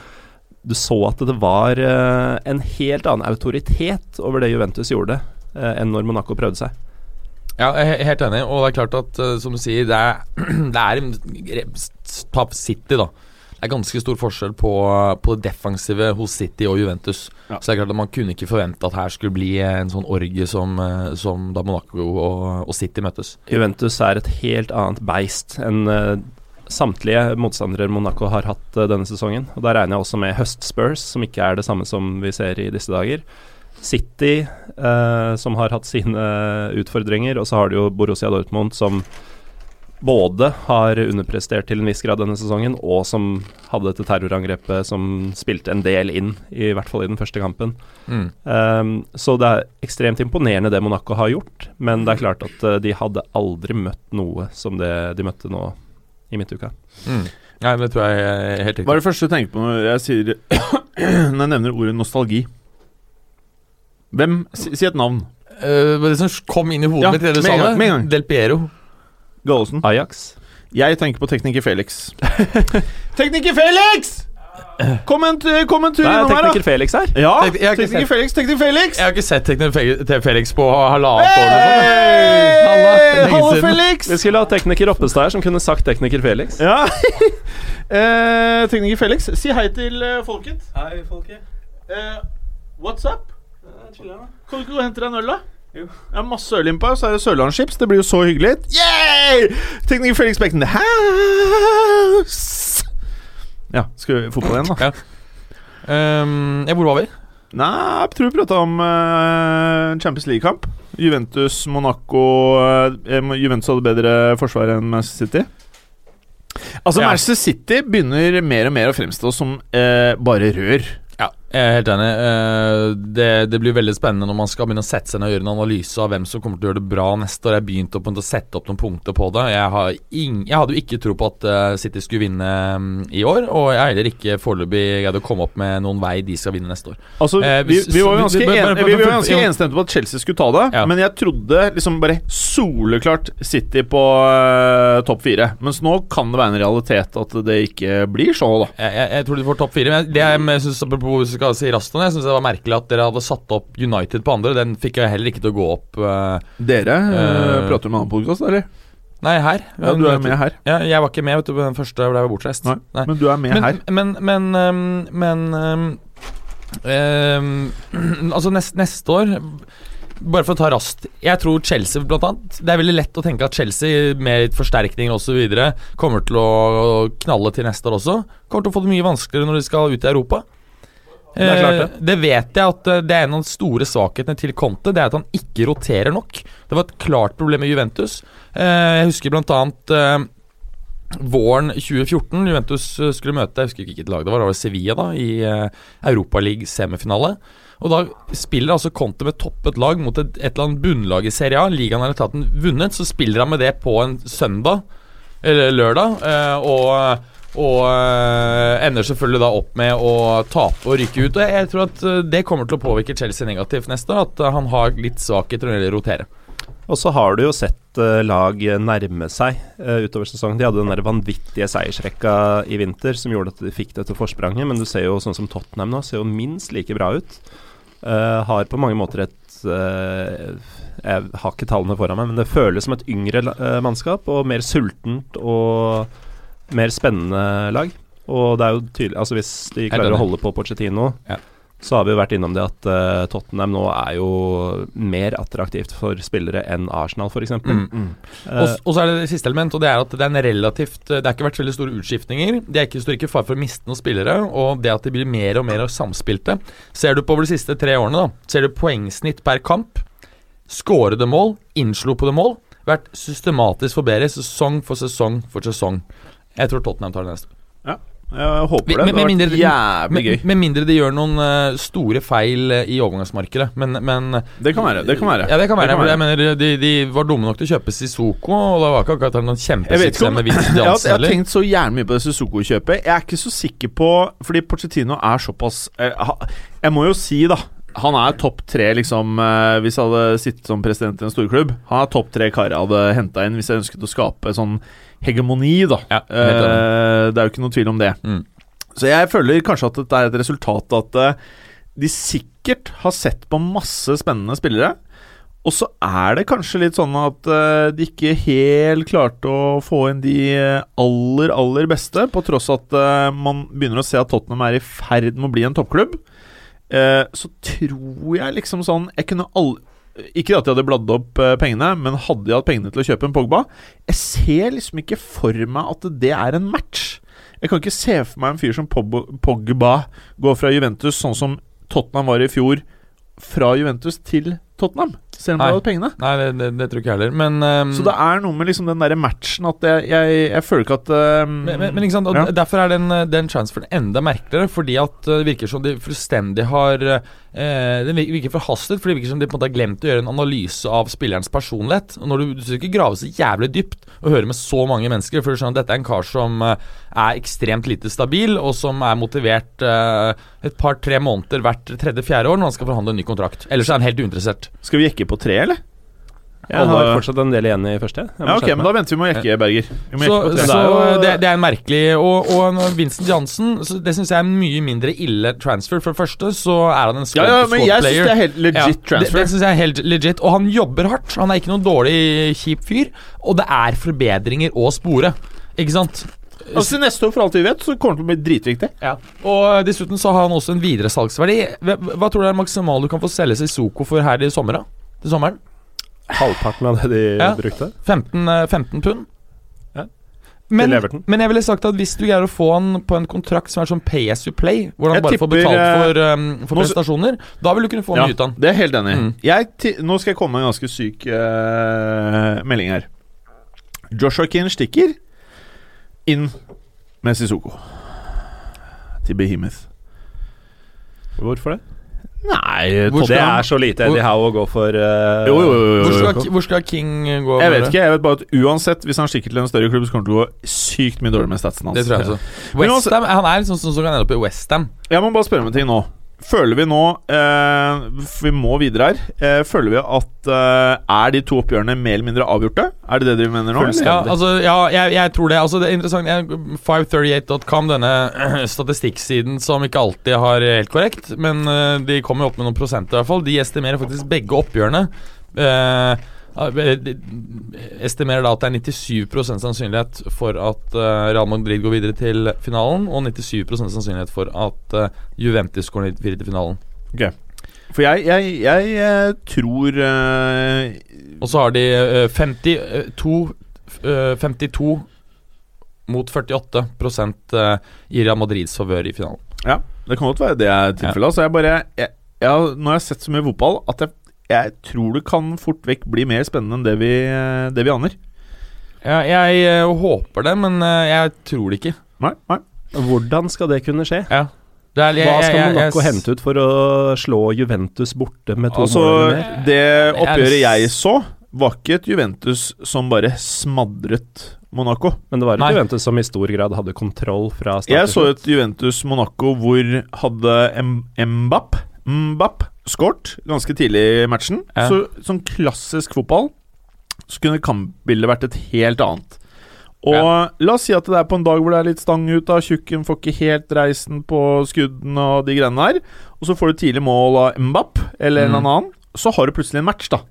Du så at det var eh, en helt annen autoritet over det Juventus gjorde, enn når Monaco prøvde seg. Ja, jeg er helt enig. Og det er klart at, eh, som du sier, det er, det er en City, da. Det er ganske stor forskjell på, på det defensive hos City og Juventus. Ja. Så det er klart at Man kunne ikke forvente at her skulle bli en sånn orgie som, eh, som da Monaco og, og City møttes. Juventus er et helt annet beist enn eh, samtlige motstandere Monaco har hatt eh, denne sesongen. Og Da regner jeg også med høstspurs, som ikke er det samme som vi ser i disse dager. City, eh, som har hatt sine utfordringer, og så har du jo Borussia Dortmund, som både har underprestert til en viss grad denne sesongen, og som hadde dette terrorangrepet som spilte en del inn, i hvert fall i den første kampen. Mm. Um, så det er ekstremt imponerende det Monaco har gjort, men det er klart at uh, de hadde aldri møtt noe som det de møtte nå i midtuka. Mm. Nei, men det tror jeg er helt Hva er det første du tenker på når jeg sier Når jeg nevner ordet nostalgi? Hvem? Si, si et navn. Uh, det som kom inn i hodet Ja, mitt det du sa det. Del Piero. Gallosen. Ajax. Jeg tenker på tekniker Felix. tekniker Felix! Kom en, kom en tur Nei, innom her, da. tekniker Felix her. Ja, tekniker Felix, tekniker Felix. Jeg har ikke sett tekniker Felix på halvannet år. eller sånn, Hallo. Felix! Vi skulle ha tekniker Oppestad her som kunne sagt tekniker Felix. Ja. eh, tekniker Felix, si hei til eh, folket. Hei, folket. Eh, what's up? Kan du ikke gå og hente deg en øl, da? Jo. Jeg har masse øl innpå så er det Sørlandschips. Det blir jo så hyggelig. Yeah! Tekniker Felix the house. Ja, skal vi fotball igjen, da? Um, ja, hvor var vi? Nei, jeg tror vi prata om uh, Champions League-kamp. Juventus, Monaco uh, Juventus hadde bedre forsvar enn Manchester City. Altså, Ja. Manchester City begynner mer og mer å fremstå som uh, bare rør. Ja, jeg er helt enig. Eh, det, det blir veldig spennende når man skal begynne å sette seg ned og gjøre en analyse av hvem som kommer til å gjøre det bra neste år. Jeg begynte begynt å, sette opp noen punkter på det. Jeg, har ing, jeg hadde jo ikke tro på at eh, City skulle vinne mm, i år, og jeg har heller ikke foreløpig greid å komme opp med noen vei de skal vinne neste år. Altså, Eh, vi, vi var jo ganske, en, vi var ganske enstemte på at Chelsea skulle ta det, Ja. men jeg trodde liksom bare soleklart City på uh, topp fire. Mens nå kan det være en realitet at det ikke blir så, da. Jeg, jeg, jeg tror de får topp fire. Men det jeg synes, apropos skal si raskt. Jeg syns det var merkelig at dere hadde satt opp United på andre. Den fikk jeg heller ikke til å gå opp. Uh, Dere Uh, prater med annen podkast, eller? nei, her. Ja, du er med her. Ja, jeg var ikke med vet du, på den første, jeg ble bortreist. Nei, Men du er med men, her. men, men, um, men um, um, Altså, nest, neste år bare for å ta raskt Jeg tror Chelsea blant annet Det er veldig lett å tenke at Chelsea med forsterkninger osv. kommer til å knalle til neste år også. Kommer til å få det mye vanskeligere når de skal ut i Europa. Det det. Eh, det vet jeg at eh, det er en av de store svakhetene til Conte. Det er at han ikke roterer nok. Det var et klart problem med Juventus. Eh, jeg husker eh, våren 2014. Juventus skulle møte jeg husker ikke hvilket lag det var, det var Sevilla da, i Europaliga-semifinale. Og Da spiller altså Conte med toppet lag mot et, et eller annet bunnlag i Serie A. Ligaen har tatt vunnet, så spiller han med det på en søndag, eller lørdag, og, og eh, ender selvfølgelig da opp med å tape og rykke ut. Og jeg, tror at eh, det kommer til å påvirke Chelsea negativt neste år, at eh, han har litt svakheter når det gjelder å rotere. Og så har du jo sett lag nærme seg utover sesongen. De hadde den der vanvittige seiersrekka i vinter som gjorde at de fikk dette forspranget, men du ser jo sånn som Tottenham nå, ser jo minst like bra ut. Uh, har på mange måter et uh, Jeg har ikke tallene foran meg, men det føles som et yngre eh, mannskap, og mer sultent og mer spennende lag. Og det er jo tydelig Altså hvis de klarer å holde på Pochettino, Ja. så har vi jo vært innom det at uh, Tottenham nå er jo mer attraktivt for spillere enn Arsenal, f.eks. Mm. Uh, Og, og så er det det siste element, og det er at det er en relativt Det har ikke vært veldig store utskiftninger. Det er ikke, står ikke i fare for å miste noen spillere, og det at de blir mer og mer samspilte. Ser du på over de siste tre årene, da, ser du poengsnitt per kamp, skårede mål, innslo på det mål, vært systematisk forbedret sesong for sesong for sesong. Jeg tror Tottenham tar det neste. Ja. Jeg håper det. med- Det har vært mindre- jævlig gøy. Med, med mindre de gjør noen eh, store feil eh, i overgangsmarkedet, men, men Det kan være. Det kan være. Ja, det kan være. Det kan være. Jeg mener, de, de var dumme nok til å kjøpe Sissoko, og det var ikke akkurat noen Jeg kjempesuksess med jeg Vincent Jansen jeg har tenkt så gjerne mye på det Sissoko-kjøpet. Jeg er ikke så sikker på Fordi Pochettino er såpass eh, Jeg må jo si, da Han er topp tre, liksom eh, Hvis jeg hadde sittet som president i en storklubb. Han er topp tre karer jeg hadde henta inn hvis jeg ønsket å skape sånn hegemoni, da. Ja. Eh, det er jo ikke noe tvil om det. Mm. Så jeg føler kanskje at dette er et resultat at eh, de sikkert har sett på masse spennende spillere. Og så er det kanskje litt sånn at de ikke helt klarte å få inn de aller, aller beste, på tross at man begynner å se at Tottenham er i ferd med å bli en toppklubb. Eh, så tror jeg liksom sånn Jeg kunne all, Ikke at jeg hadde bladd opp eh, pengene, men hadde jeg hatt pengene til å kjøpe en Pogba Jeg ser liksom ikke for meg at det er en match. Jeg kan ikke se for meg en fyr som Pogba går fra Juventus, sånn som Tottenham var i fjor, fra Juventus til Tottenham, selv om du hadde pengene. Nei, det, det, det tror ikke jeg heller. Men, um, Så det er noe med liksom den derre matchen at jeg, jeg, jeg føler ikke at um, men, men, men ikke sant, og ja. Derfor er den, den transferen enda merkeligere, fordi at eh, det virker som de fullstendig har eh, Det virker virker forhastet, for det virker som de på en måte har glemt å gjøre en analyse av spillerens personlighet. Og når du, du skal ikke grave så jævlig dypt og høre med så mange mennesker, for du skjønner at dette er en kar som eh, er ekstremt lite stabil, og som er motivert eh, et par-tre måneder hvert tredje-fjerde år når han skal forhandle en ny kontrakt. Ellers er han helt uinteressert. Skal vi jekke på tre, eller? Jeg har fortsatt en del igjen i første. Ja, ok, men da venter vi med å jekke, Berger. Så, så Det det, det er en merkelig Og, og Vincent Jansen Det syns jeg er en mye mindre ille transfer. For det første så er han en ja, squad, ja, men jeg syns player. det er helt legit Ja, Det, transfer. det synes jeg er helt legit. Og han jobber hardt. Han er ikke noen dårlig, kjip fyr. Og det er forbedringer å spore. Ikke sant? Altså Neste år, for alt vi vet, så kommer det til å bli dritviktig. Ja. Og dessuten så har han også en videresalgsverdi. Hva, hva tror du er maksimal du kan få selge Sissoko for her i sommer? da? Til sommeren? Halvparten av det de Ja. brukte. 15, eh, 15 pund? Ja. Men, men jeg ville sagt at hvis du greier å få han på en kontrakt som er sånn pay as you play, hvor han Jeg bare får betalt eh, for, um, for nå- prestasjoner, da vil du kunne få Ja, mye ut av han. det er helt enig. Mm. Jeg Nå skal jeg komme med en ganske syk uh, melding her. Joshua Kinn stikker inn med Sissoko til Behemoth. Hvorfor det? Nei Hvor Det er så lite Eddie Howe å gå for. uh, Jo, jo, jo. jo, Hvor skal, hvor skal King gå? Jeg vet ikke, jeg vet bare at uansett, hvis han stikker til en større klubb, så kommer det til å gå sykt mye dårligere med statsen hans. Det tror jeg også. West Ham, Han er liksom sånn som kan ende opp i Westham. Jeg må bare spørre om en ting nå. Føler vi nå eh, Vi må videre her. Eh, føler vi at eh, Er de to oppgjørene mer eller mindre avgjorte? Er det det dere mener nå? Ja, altså, ja jeg, jeg tror det. Altså, det er interessant 538.com, denne statistikksiden som ikke alltid har helt korrekt, men eh, de kommer jo opp med noen prosenter, i hvert fall. De estimerer faktisk begge oppgjørene. eh, estimerer da at det er 97 sannsynlighet for at eh, Real Madrid går videre til finalen, og 97 sannsynlighet for at eh, Juventus går videre til finalen. For jeg, jeg, jeg, eh, tror uh, Og så har de eh, 52 eh, 52 mot 48 eh, i Real Madrids favør i finalen. Ja, det kan godt være det er tilfellet. Altså, jeg bare jeg, jeg, Nå har jeg sett så mye fotball at jeg, jeg tror det kan fort vekk bli mer spennende enn det vi, det vi aner. Ja, jeg eh, håper det, men eh, jeg tror det ikke. Nei, nei. Hvordan skal det kunne skje? Ja. Det er, jeg, Hva skal Monaco hente ut for å slå Juventus borte med to Altså, mål mer? det oppgjøret jeg så, var ikke et Juventus som bare smadret Monaco. Men det var et Nei. Juventus som i stor grad hadde kontroll fra start Jeg så et Juventus-Monaco hvor hadde M- Mbapp Mbapp skåret ganske tidlig i matchen. Ja. Så Sånn klassisk fotball så kunne kampbildet vært et helt annet. Og la oss si at det er på en dag hvor det er litt stang ut, da tjukken får ikke helt reisen på skuddene og de greiene der, og så får du tidlig mål av Mbapp eller en Mm. eller annen, så har du plutselig en match, da.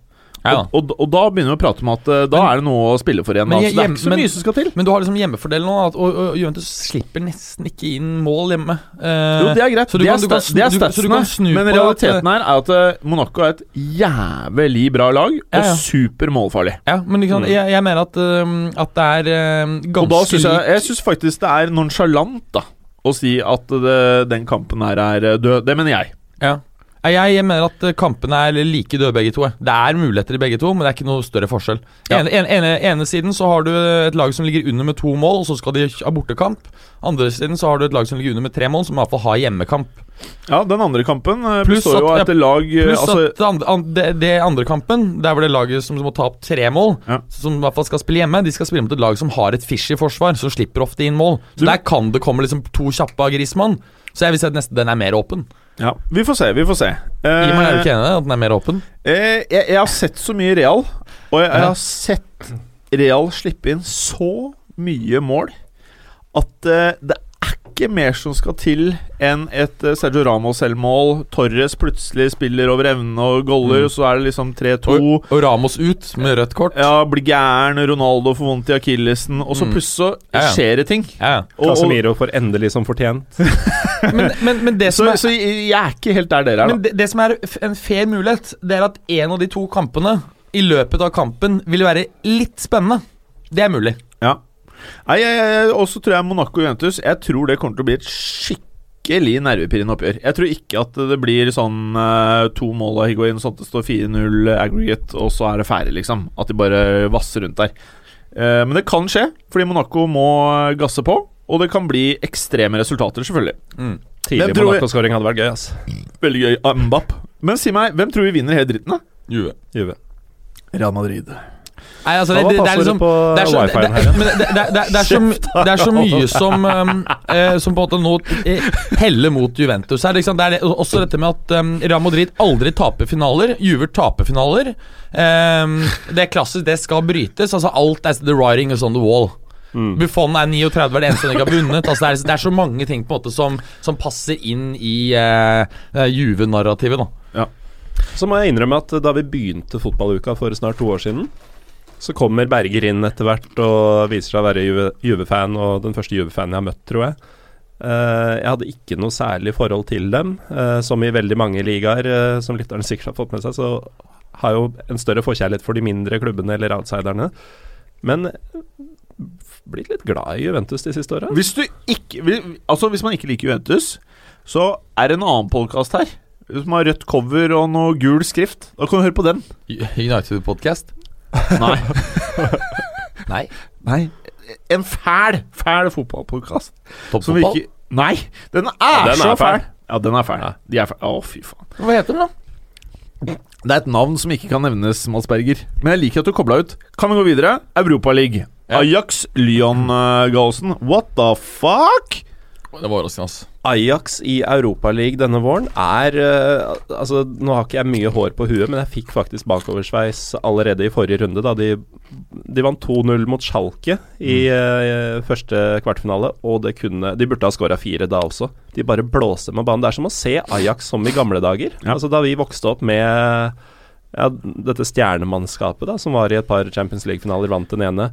Ja. Og, og, og da begynner vi å prate om at eh, da Men- er det noe å spille for igjen. Men altså. Så det er ikke så men- mye som skal til. Men du har liksom hjemmefordel nå, at, og, og Juventus slipper nesten ikke inn mål hjemme. Eh, Jo, det er greit. så du det, er kan- du kan er du- du kan snu Men realiteten her er at eh, Monaco er et jævlig bra lag, og Ja, ja. super målfarlig. ja, men liksom, jeg, jeg mener at, at det er ganske Og da syns jeg, jeg synes faktisk det er nonsjalant da å si at det, den kampen her er eh, død. Det mener jeg. Ja. Jeg, mener at kampene er like døde begge to. Det er muligheter i begge to, men det er ikke noe større forskjell. Ja. Ene, ene, ene, siden så har du et lag som ligger under med to mål, og så skal de ha bortekamp. Andre siden så har du et lag som ligger under med tre mål, som iallfall har hjemmekamp. Ja, den andre kampen eh, Pluss består jo av et lag eh, Pluss altså, at det andre, an- det, det andre kampen, der hvor det laget som må ta opp tre mål, Ja. som i hvert fall skal spille hjemme, de skal spille mot et lag som har et fishy forsvar, som slipper ofte inn mål. Så Du- der kan det komme liksom to kjappe av Griezmann. Så jeg vil si at nesten den er mer åpen. Ja, Vi får se, vi får se. Uh, meg er du Eh, ikke enig i at den er mer åpen? Uh, jeg, jeg har sett så mye Real, og jeg, jeg har sett Real slippe inn så mye mål at uh, det ikke mer som skal til enn et eh, Sergio Ramos-selvmål. Torres plutselig spiller over evne og goller, Mm. så er det liksom 3-2. Og, og Ramos ut med rødt kort. Ja, blir gæren, Ronaldo får vondt i akillesen, og så Mm. plutselig Ja, ja. skjer det ting. Ja, ja. Og, Casemiro får endelig som fortjent. Men, men, men det som så, er så jeg er ikke helt der dere er, Men da. det, det som er en fair mulighet, det er at en av de to kampene i løpet av kampen vil være litt spennende. Det er mulig. Ja. Nei, jeg, jeg, og så tror jeg Monaco Juventus Jeg tror det kommer til å bli et skikkelig nervepirrende oppgjør. Jeg tror ikke at det blir sånn eh, to mål av Higuain, sånn at det står 4-0 aggregate, og så er det ferdig, liksom. At de bare vasser rundt der. Eh, men det kan skje, fordi Monaco må gasse på. Og det kan bli ekstreme resultater, selvfølgelig. Mm. Tidlig Hvem tror vi- Monaco-skåring hadde vært gøy, ass. Veldig gøy. Ah, Mbapp. Men si meg, hvem tror vi vinner hele dritten, da? Juve. Juve. Real Madrid. Nei, altså, det, det, det er liksom det er, så, det, er så, mye som um, eh, Som på en måte nå eh, heller mot Juventus her. Liksom. Det er også dette med at um, Real Madrid aldri taper finaler. Juver taper finaler. Um, det er klassisk, det skal brytes. Altså Alt er the writing is on the wall. Mm. Buffon er 39, hver eneste han ikke har vunnet. Altså, det, er, det er så mange ting på en måte som, som passer inn i uh, Juve-narrativet. Ja. Så må jeg innrømme at da vi begynte fotballuka for snart to år siden, så kommer Berger inn etter hvert og viser seg å være Juve- Juve-fan, og den første Juve-fanen jeg har møtt, tror jeg. Eh, jeg hadde ikke noe særlig forhold til dem. Eh, som i veldig mange ligaer, eh, som lytterne sikkert har fått med seg, så har jo en større forkjærlighet for de mindre klubbene eller outsiderne. Men blitt litt glad i Juventus de siste åra. Hvis du ikke vil- Altså, hvis man ikke liker Juventus, så er det en annen podkast her. Som har rødt cover og noe gul skrift. Da kan du høre på den. United-podkast? Nei. Nei. Nei. En fæl, fæl fotballpodkast. Toppfotball? ikke Nei! Den er den er så fæl. fæl. Ja, den er fæl. De er fæl. Å, fy faen. Hva heter den, da? Det er et navn som ikke kan nevnes, Mads Berger. Men jeg liker at du kobla ut. Kan vi gå videre? Europaligaen. Ja. Ajax, Lyon-Galsen. Gallosen. What the fuck? Det var overraskende, altså. Ajax i Europaligaen denne våren er uh, Altså, nå har ikke jeg mye hår på huet, men jeg fikk faktisk bakoversveis allerede i forrige runde, da de, de vant 2-0 mot Schalke i uh, første kvartfinale, og det kunne De burde ha skåra fire da også. De bare blåste med banen. Det er som å se Ajax som i gamle dager. Ja. Altså Da vi vokste opp med ja, dette stjernemannskapet, da, som var i et par Champions League-finaler, vant den ene.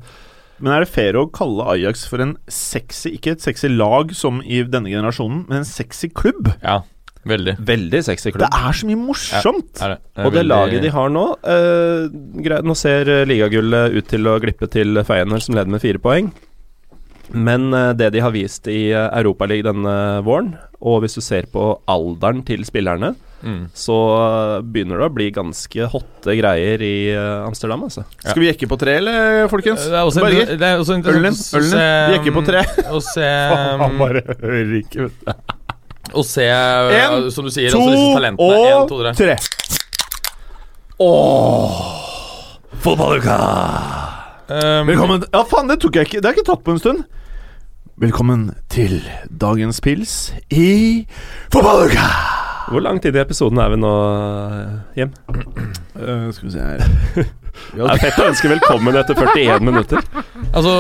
Men er det fair å kalle Ajax for en sexy Ikke et sexy lag som i denne generasjonen, men en sexy klubb? Ja, veldig. Veldig sexy klubb. Det er så mye morsomt! Er det. Og det laget de har nå eh, greit, Nå ser ligagullet ut til å glippe til Feyenoord, som leder med fire poeng. Men eh, det de har vist i uh, Europaligaen denne våren, og hvis du ser på alderen til spillerne, mm. så eh, begynner det å bli ganske hotte greier i eh, Amsterdam, altså. Skal vi jekke på tre, eller, folkens? Det er også, Berger? det er også interessant Ølen Ølen. Vi jekker på tre. Å se Han bare hører ikke, vet du. Å se, En, som du sier, To også disse talentene. En, og to, tre. tre. Fotballuka! Um, Velkommen Ja, faen, det tok jeg ikke. Det har jeg ikke tatt på en stund. Velkommen til dagens pils i fotballuka! Hvor lang tid i episoden er vi nå, Hjem? Uh, skal vi se her Det er fett å ønske velkommen etter 41 minutter. Altså,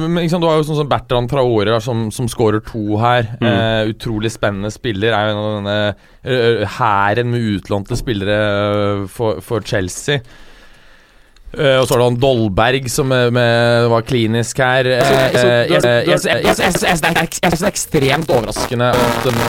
men, ikke sant, Du har jo sånn som Bertrand Traore Åre som, som scorer to her. Mm. Eh, utrolig spennende spiller. Er jo en av denne eh, hæren med utlånte spillere eh, for, for Chelsea. Eh, og så har du han Dolberg som var klinisk her. Jeg synes det er ekstremt overraskende at, um,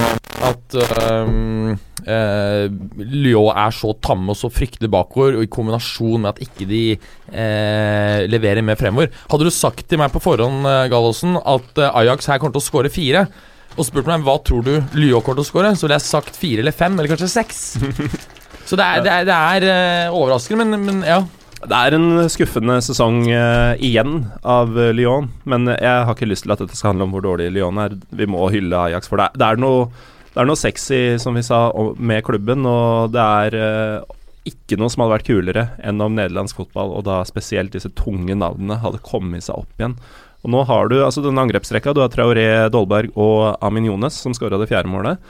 at um, eh, Lyon er så tamme og så fryktelig bakover, og i kombinasjon med at ikke de eh, leverer mer fremover. Hadde du sagt til meg på forhånd, Gallosen, at Ajax her kommer til å skåre fire, og spurt meg hva tror du Lyon kommer til å skåre, så ville jeg sagt fire eller fem, eller kanskje seks. Så det er, det er, det er overraskende, men, men ja. Det er en skuffende sesong uh, igjen av eh, Lyon, men jeg har ikke lyst til at dette skal handle om hvor dårlig Lyon er. Vi må hylle Ajax, for det er, det er, noe, det er noe sexy, som vi sa, med klubben, og det er uh, ikke noe som hadde vært kulere enn om nederlandsk fotball, og da spesielt disse tunge navnene, hadde kommet seg opp igjen. Og nå har du altså denne angrepsrekka. Du har Traoré, Dolberg og Amin Jones, som skåra det fjerde målet.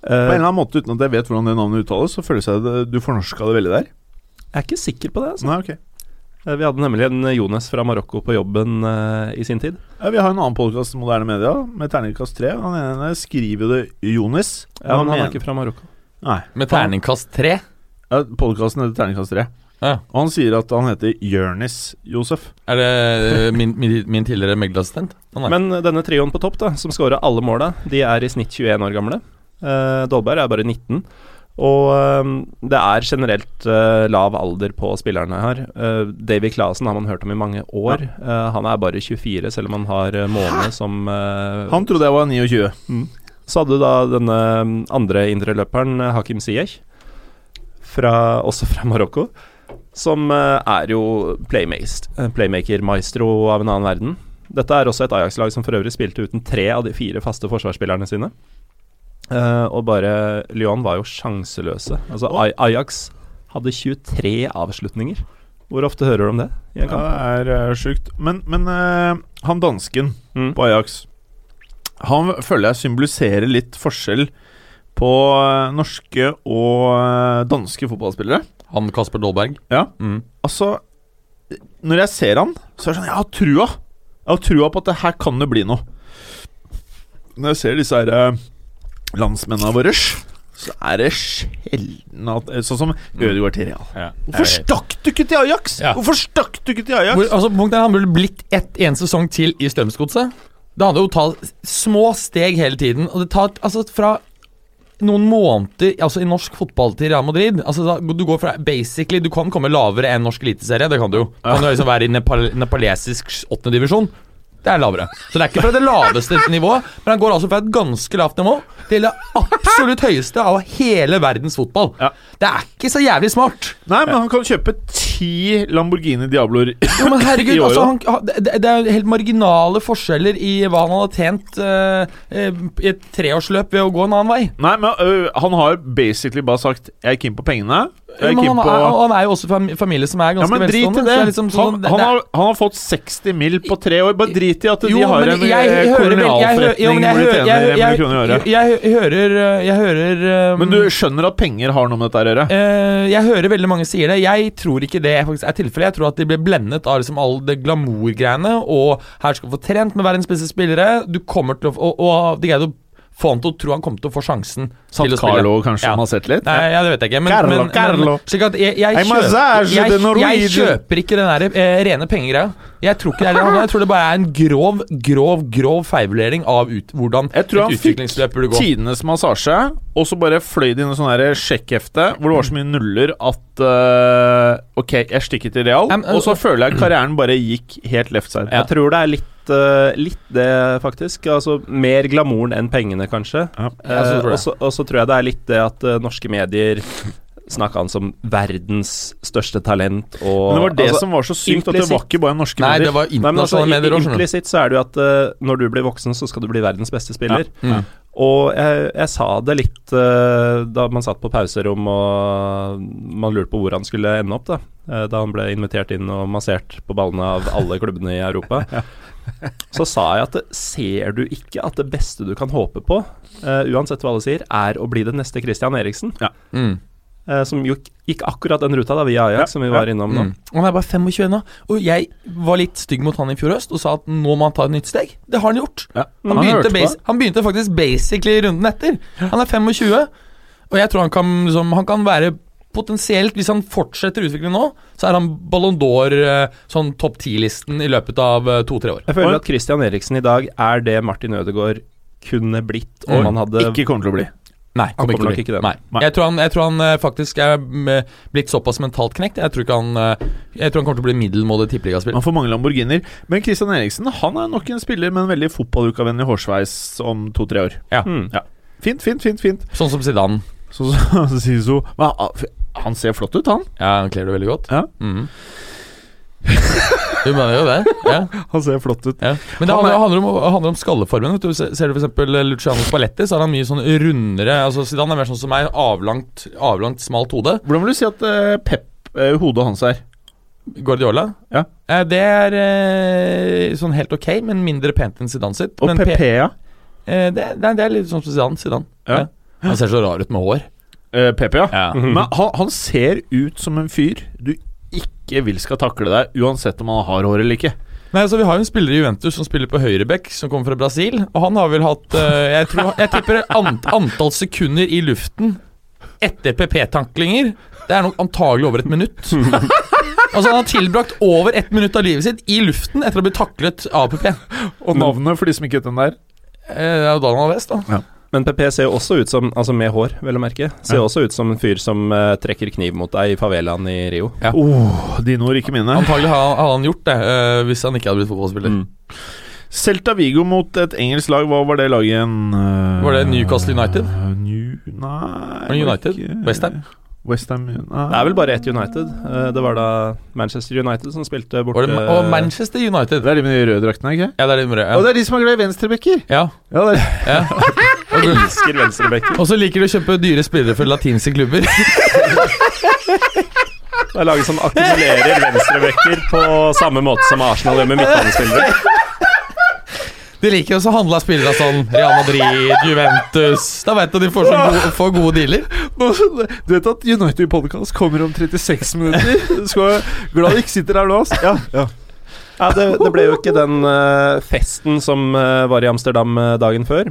På en Eh, eller annen måte, uten at jeg vet hvordan det navnet uttales, så føles det du fornorska det veldig der. Jeg er ikke sikker på det. Altså. Nei, ok Eh, Vi hadde nemlig en Jones fra Marokko på jobben eh, i sin tid. ja, Vi har en annen podkast, Moderne Media, med terningkast tre. Han ene skriver jo det Jonis. Ja, men han er ikke fra Marokko. Nei. Med terningkast tre. Ja, Podkasten heter Terningkast tre. Ja. Og han sier at han heter Jørnis Josef. Er det eh, min, min, min tidligere megleassistent? Men denne trioen på topp, da som skåra alle måla, de er i snitt 21 år gamle. Eh, Dolberg er bare 19. Og eh, det er generelt eh, lav alder på spillerne her. Uh, Davy Clasen har man hørt om i mange år. Eh, han er bare 24, selv om han har måned Måne som eh, Han trodde jeg var 29. Så hadde du da denne mm, andre indreløperen, eh, Hakim Ziyech, fra, også fra Marokko, som eh, er jo eh, playmaker-maestro av en annen verden. Dette er også et Ajax-lag som for øvrig spilte uten tre av de fire faste forsvarsspillerne sine. Eh, og bare Lyon var jo sjanseløse. Altså Aj- Ajax hadde 23 avslutninger. Hvor ofte hører du om det? i en Ja, det er uh, sjukt. Men, men uh, han dansken Mm. på Ajax Han føler jeg symboliserer litt forskjell på uh, norske og danske fotballspillere. Han Kasper Dolberg. Ja. Mm. Altså, når jeg ser han, så er det sånn Jeg har trua. Jeg har trua på at det her kan det bli noe. Når jeg ser disse her eh, landsmennene våre, så er det sjelden at Sånn som Ødegaard til Real. Ja. Hvorfor stakk du ikke til Ajax? Ja. Hvorfor stakk du ikke til Ajax? Hvor, altså, punktet er Han burde blitt ett en sesong til i Strømsgodset. Det handler jo om å ta små steg hele tiden. Og det tar altså fra noen måneder altså i norsk fotball til Real Madrid Altså da, Du går fra basically Du kan komme lavere enn norsk eliteserie. Det kan du jo. Kan du liksom være i nepal nepalesisk åttendedivisjon. Det er lavere. Så det er ikke fra det laveste nivået, men han går altså fra et ganske lavt nivå til det absolutt høyeste av hele verdens fotball. Ja. Det er ikke så jævlig smart. Nei, men han kan kjøpe ti Lamborghini Diabloer Jo, men herregud, i året. altså, det, det er helt marginale forskjeller i hva han hadde tjent eh, i et treårsløp ved å gå en annen vei. Nei, men uh, han har basically bare sagt Jeg er keen på pengene. Men han, er, han er jo også en familie som er Ja, ganske men drit i det. er liksom sånn- han, han, har, han har fått 60 mill. på tre år. Bare drit i at Jo, de har en eh, kolonialforretning jeg hvor de hører- tjener jeg- kroner i året. Jeg hører Jeg hører um, Men du skjønner at penger har noe med dette å gjøre? Uh, jeg hører veldig mange sier det. Jeg tror ikke det faktisk er tilfellet. Jeg tror at de ble blendet av liksom all det glamourgreiene. Og her skal du få trent med verdens beste spillere. Du kommer til å Og, og de greide å få han til å tro han kom til å få sjansen spille. Carlo kanskje Ja. som har sett litt? Nei, ja, det vet jeg ikke. Men, Carlo, men, Carlo. Men, jeg, jeg, kjøper, jeg, jeg kjøper ikke den der eh, rene pengegreia. Jeg tror ikke det er det. Jeg tror det bare er en grov, grov, grov feilvurdering av ut, hvordan Jeg tror han fikk utviklingsløp burde gå. tidenes massasje, og så bare fløy det inn en sånn sjekkhefte hvor det var så mye nuller at uh, Ok, jeg stikker til Real, um, og så føler jeg karrieren bare gikk helt left side. Jeg tror det er litt, eh, litt det, faktisk. Altså Mer glamouren enn pengene, kanskje. Ja. Ja, så tror jeg. og så- tror jeg det er litt det at uh, norske medier snakka han som verdens største talent. Og, Men det var det altså, som var så sykt, at det var ikke bare norske Nei, medier. det var Nei, altså, internasjonale medier i- òg, skjønner du. Implisitt så er det jo at uh, når du blir voksen, så skal du bli verdens beste spiller. Mm. Og jeg, jeg sa det litt uh, da man satt på pauserom og man lurte på hvor han skulle ende opp, da. Uh, da han ble invitert inn og massert på ballene av alle klubbene i Europa. Så sa jeg at ser du ikke at det beste du kan håpe på, uh, uansett hva alle sier, er å bli den neste Christian Eriksen? Mm. Uh, som gikk, gikk akkurat den ruta da via Ajax, Ja, som vi ja. var innom nå. Mm. Han er bare 25 nå. Og jeg var litt stygg mot han i fjor høst og sa at nå må han ta et nytt steg. Det har han gjort. Ja, Han, han, begynte, hørt han begynte faktisk basically runden etter. Han er 25, og jeg tror han kan, liksom, han kan være Potensielt, hvis han fortsetter utviklingen nå, så er han Ballon d'Or, eh, sånn topp 10-listen i løpet av eh, to-tre år. Jeg føler at Christian Eriksen i dag er det Martin Ødegaard kunne blitt om Mm. han hadde Ikke kommer til å bli. Nei, Han kommer til å nok bli. ikke det. Nei. Nei. Jeg tror han, jeg tror han eh, faktisk er blitt såpass mentalt knekt. Jeg tror ikke han Jeg tror han kommer til å bli middelmådig tippeligaspiller. Han får mange Lamborghiner. Men Christian Eriksen han er nok en spiller med en veldig fotballukavennlig hårsveis om to-tre år. Ja. Mm. Fint, fint, fint. fint Sånn som Zidane. Sånn som så Men han- ser flott ut, han. Ja, han kler det veldig godt. Ja. Mm. Du mener jo det? Ja. Han ser flott ut. Ja. Men det Han handler, er- handler, om, handler om skalleformen. Vet du. Se- Ser du f.eks. Luciano Spalletti, så er han mye sånn rundere Altså Zidane er mer sånn som meg, avlangt, avlangt smalt hode. Hvordan vil du si at uh, Pep, uh, hodet hans er? Guardiola. Ja. Uh, det er eh, sånn helt ok, men mindre pent enn Zidane sitt. Og men Pe- eh, det, det, det er litt sånn som Zidane. Zidane. Ja. Han ser så rar ut med hår. Eh, PP, ja. Ja. Men han, han ser ut som en fyr du ikke vil skal takle deg, uansett om han har hår eller ikke. Nei, altså Vi har jo en spiller i Juventus som spiller på høyreback, som kommer fra Brasil. Og han har vel hatt uh, Jeg, tror, jeg tipper ant, antall sekunder i luften etter PP-tanklinger. Det er nok antagelig over et minutt. altså Han har tilbrakt over ett minutt av livet sitt i luften etter å bli taklet av PP. Og navnet for de som ikke vet den der. Eh, Det er jo Donald West, da. Men PP ser jo også ut som, altså med hår, vel å merke, ser ja. også ut som en fyr som uh, trekker kniv mot deg i favelaen i Rio. Ja. Oh, dine ord, ikke mine. Antagelig har, han- har han gjort det, uh, hvis han ikke hadde blitt fotballspiller. Mm. Celta Vigo mot et engelsk lag, hva var det laget igjen? Uh, Var det Newcastle United? New, nei United? Westham? West Ham? West Ham nei. Det er vel bare ett United. Det var da Manchester United som spilte borte det, og Manchester United. Det er de med de røde draktene, ikke Ja, det er de med det. Og det er de som er glad i venstrebacker! ja. Ja, det er ja. Elsker venstrebekken. Og så liker du å kjøpe dyre spillere for latinske klubber. Det er laget som akkumulerer venstrebekker på samme måte som Arsenal gjør med midtbanespillere. De liker også å handle av spillere sånn Real Madrid, Juventus Da vet du at de får, så gode, får gode dealer. Du vet at United Podcast kommer om 36 minutter? Skal glad du ikke sitter her nå. Ja, ja. Ja, det, det ble jo ikke den eh, festen som eh, var i Amsterdam eh, dagen før.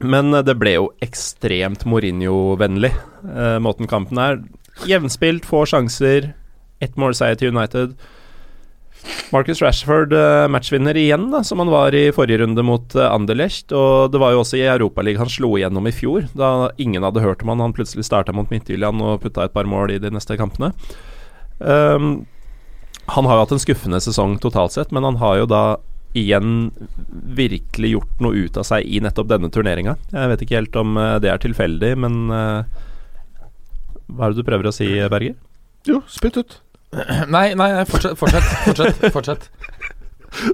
Men eh, det ble jo ekstremt Mourinho-vennlig, eh, måten kampen er. Jevnspilt, få sjanser, ett målseier til United. Marcus Rashford eh, matchvinner igjen, da, som han var i forrige runde mot eh, Anderlecht. Og det var jo også i Europaligaen han slo igjennom i fjor, da ingen hadde hørt om han. Han plutselig starta mot Midtjylland og putta et par mål i de neste kampene. Um, han har jo hatt en skuffende sesong totalt sett, men han har jo da igjen virkelig gjort noe ut av seg i nettopp denne turneringa. Jeg vet ikke helt om eh, det er tilfeldig, men eh, Hva er det du prøver å si, Berger? Jo, spytt ut. Nei, nei, fortsett. Fortsett. fortsett, fortsett.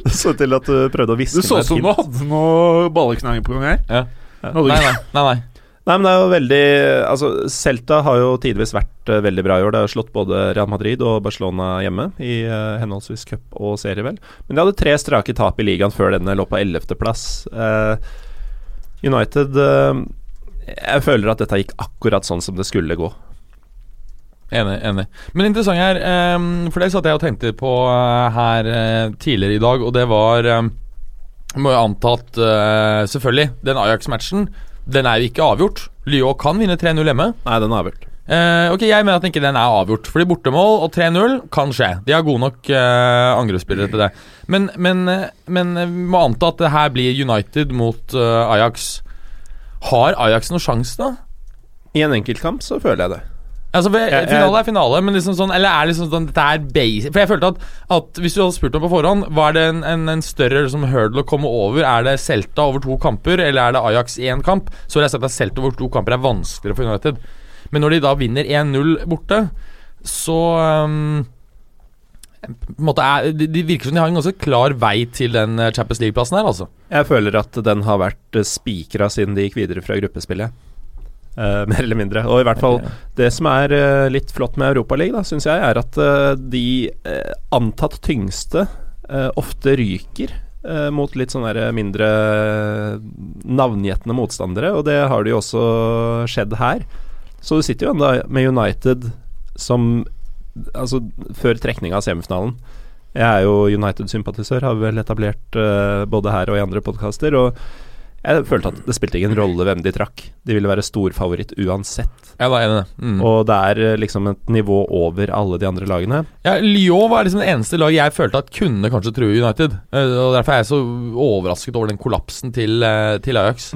Det så til at du prøvde å Det Du så ut som du hadde noe balleknanger på gang her. Ja. Nei, nei. nei, nei. Nei, men det er jo veldig Altså, Celta har jo tidvis vært uh, veldig bra i år. Det har slått både Real Madrid og Barcelona hjemme i uh, henholdsvis cup og serie, vel. Men de hadde tre strake tap i ligaen før denne lå på ellevteplass. Uh, United eh, Jeg føler at dette gikk akkurat sånn som det skulle gå. Enig. enig Men interessant her, um, for det satt jeg og tenkte på her tidligere i dag, og det var um, Må jo anta at uh, selvfølgelig, den Ajax-matchen, den er jo ikke avgjort. Lyon kan vinne 3-0 hjemme. Nei, den er avgjort. Eh, ok, Jeg mener at ikke den er avgjort. Fordi bortemål og 3-0 kan skje. De har gode nok eh, angrepsspillere til det. Men, men, eh, men eh, vi må anta at det her blir United mot eh, Ajax. Har Ajax noen sjanse, da? I en enkeltkamp så føler jeg det. Altså, Finale er finale, men liksom sånn Eller er liksom sånn Dette er basic For jeg følte at, at hvis du hadde spurt meg på forhånd Var det en, en, en større liksom, hurdle å komme over? Er det Celta over to kamper, eller er det Ajax i én kamp? Så har jeg sett at Celta over to kamper er vanskeligere for United. Men når de da vinner 1-0 borte, så um, er, de, de virker som de har en ganske klar vei til den eh, Champions League-plassen her, altså. Jeg føler at den har vært eh, spikra siden de gikk videre fra gruppespillet. Eh, mer eller mindre. Og i hvert fall det som er uh, litt flott med Europaligaen, syns jeg, er at uh, de antatt tyngste ofte ryker. Mot litt sånne mindre navngjetne motstandere, og det har det jo også skjedd her. Så du sitter jo ennå med United som Altså, før trekninga av semifinalen Jeg er jo United-sympatisør, har vel etablert både her og i andre podkaster. Og jeg følte at det spilte ingen rolle hvem de trakk. De ville være storfavoritt uansett. Jeg var enig. Mm. Og det er eh, liksom et nivå over alle de andre lagene. Ja, Lyon var liksom det eneste laget jeg følte at kunne kanskje true United. Eh, og Derfor er jeg så overrasket over den kollapsen til, eh, til Ajax.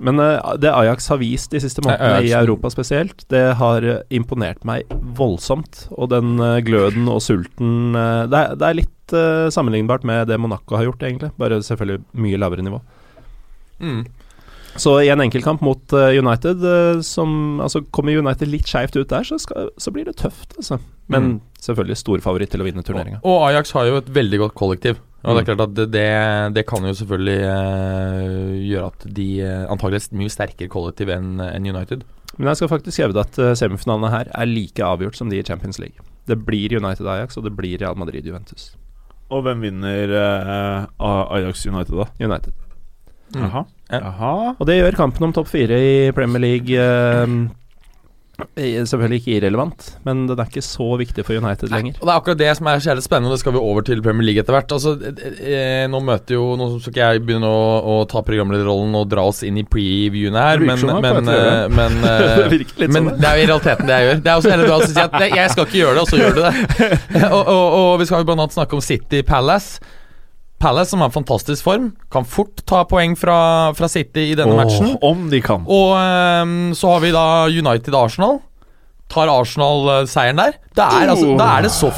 Men eh, det Ajax har vist de siste månedene Ajax, i mm. Europa spesielt, det har imponert meg voldsomt. Og den gløden og sulten det, er, det er litt sammenlignbart med det Monaco har gjort, egentlig. Bare selvfølgelig mye lavere nivå. Mm. Så i en enkeltkamp mot eh, United, eh, som altså Kommer United litt skeivt ut der, så, skal, så blir det tøft, altså. Men Mm. selvfølgelig storfavoritt til å vinne turneringa. Og, og Ajax har jo et veldig godt kollektiv. Og det er Mm. klart at det, det, det kan jo selvfølgelig uh, gjøre at de uh, antagelig er et mye sterkere kollektiv enn en United. Men jeg skal faktisk hevde at uh, semifinalene her er like avgjort som de i Champions League. Det blir United Ajax, og det blir Real Madrid Juventus. Og hvem vinner uh, Ajax United, da? United. Mm. Jaha. Og det gjør kampen om topp fire i Premier League eh, selvfølgelig ikke irrelevant, men den er ikke så viktig for United lenger. Og Det er akkurat det som er så spennende, og det skal vi over til Premier League etter hvert. Altså, eh, Nå møter jo Nå skal ikke jeg begynne å, å ta programlederrollen og dra oss inn i previewene her, men, men, eh, men, eh, Det sånn, men det. er jo i realiteten det jeg gjør. Det er også heller bra å si at jeg skal ikke gjøre det, og så gjør du det. og, og, og vi skal jo annet snakke om City Palace. Palace, som har en fantastisk form, kan fort ta poeng fra, fra City i denne matchen. Om de kan. Og um, så har vi da United Arsenal. Tar Arsenal eh, seieren der? Det er, altså, da er det så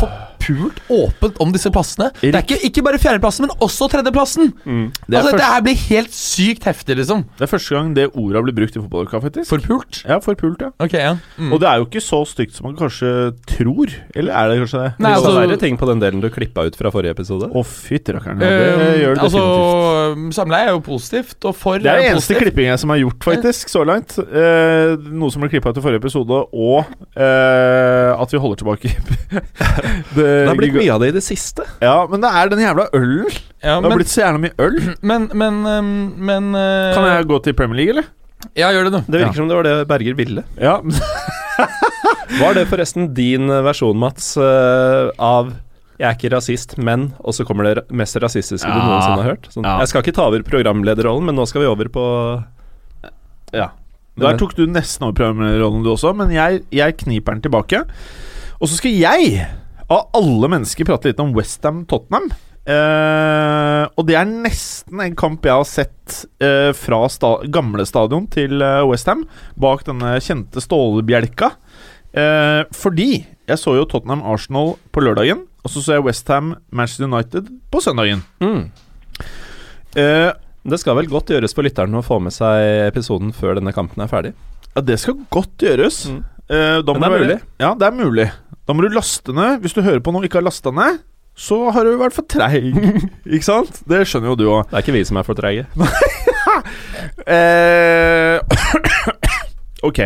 forpult åpent om disse plassene. Det er ikke, ikke bare fjerdeplassen, men også tredjeplassen! Det er, altså, Dette her blir helt sykt heftig, liksom. det er første gang det ordet har blitt brukt i fotballuka, faktisk. Forpult? ja, forpult, ja. Ok, ja. Mm. Og det er jo ikke så stygt som man kanskje tror. Eller er det kanskje det? Nei, det er verre ting på den delen du klippa ut fra forrige episode. Å, fytti rakkeren. Ja, det Ehm, gjør det altså, definitivt. Samleie er jo positivt, og for Det er den eneste klippinga klippingen som er gjort, faktisk, så langt. Eh, noe som ble klippa ut i forrige episode, og eh, at vi holder tilbake det, Det har blitt mye av det i det siste. Ja, men det er den jævla ølen. Ja, Det har men, blitt så jævla mye øl. men, men, men uh, Kan jeg gå til Premier League, eller? Ja, gjør det, du. Det virker Ja. som det var det Berger ville. Ja. Var det forresten din eh, versjon, Mats, eh, av 'jeg er ikke rasist, men' og så kommer det mest rasistiske du noensinne har hørt? Sånn, Ja. Jeg skal ikke ta over programlederrollen, men nå skal vi over på Ja. Der tok du nesten over programlederrollen du også, men jeg, jeg kniper den tilbake. Og så skal jeg, av alle mennesker, prater litt om Westham Tottenham. Uh, og det er nesten en kamp jeg har sett uh, fra sta gamle stadion til uh, Westham, bak denne kjente stålbjelka. Uh, fordi jeg så jo Tottenham Arsenal på lørdagen, og så så jeg Westham Manchester United på søndagen. mm. Eh, Det skal vel godt gjøres for lytteren å få med seg episoden før denne kampen er ferdig. Ja, det skal godt gjøres. Mm. Uh, Men det er mulig. Ja, det er mulig. Da må du laste ned. Hvis du hører på noe og ikke har lasta ned, så har du vært for treig. ikke sant? Det skjønner jo du òg. Det er ikke vi som er for treige. Eh, Ok.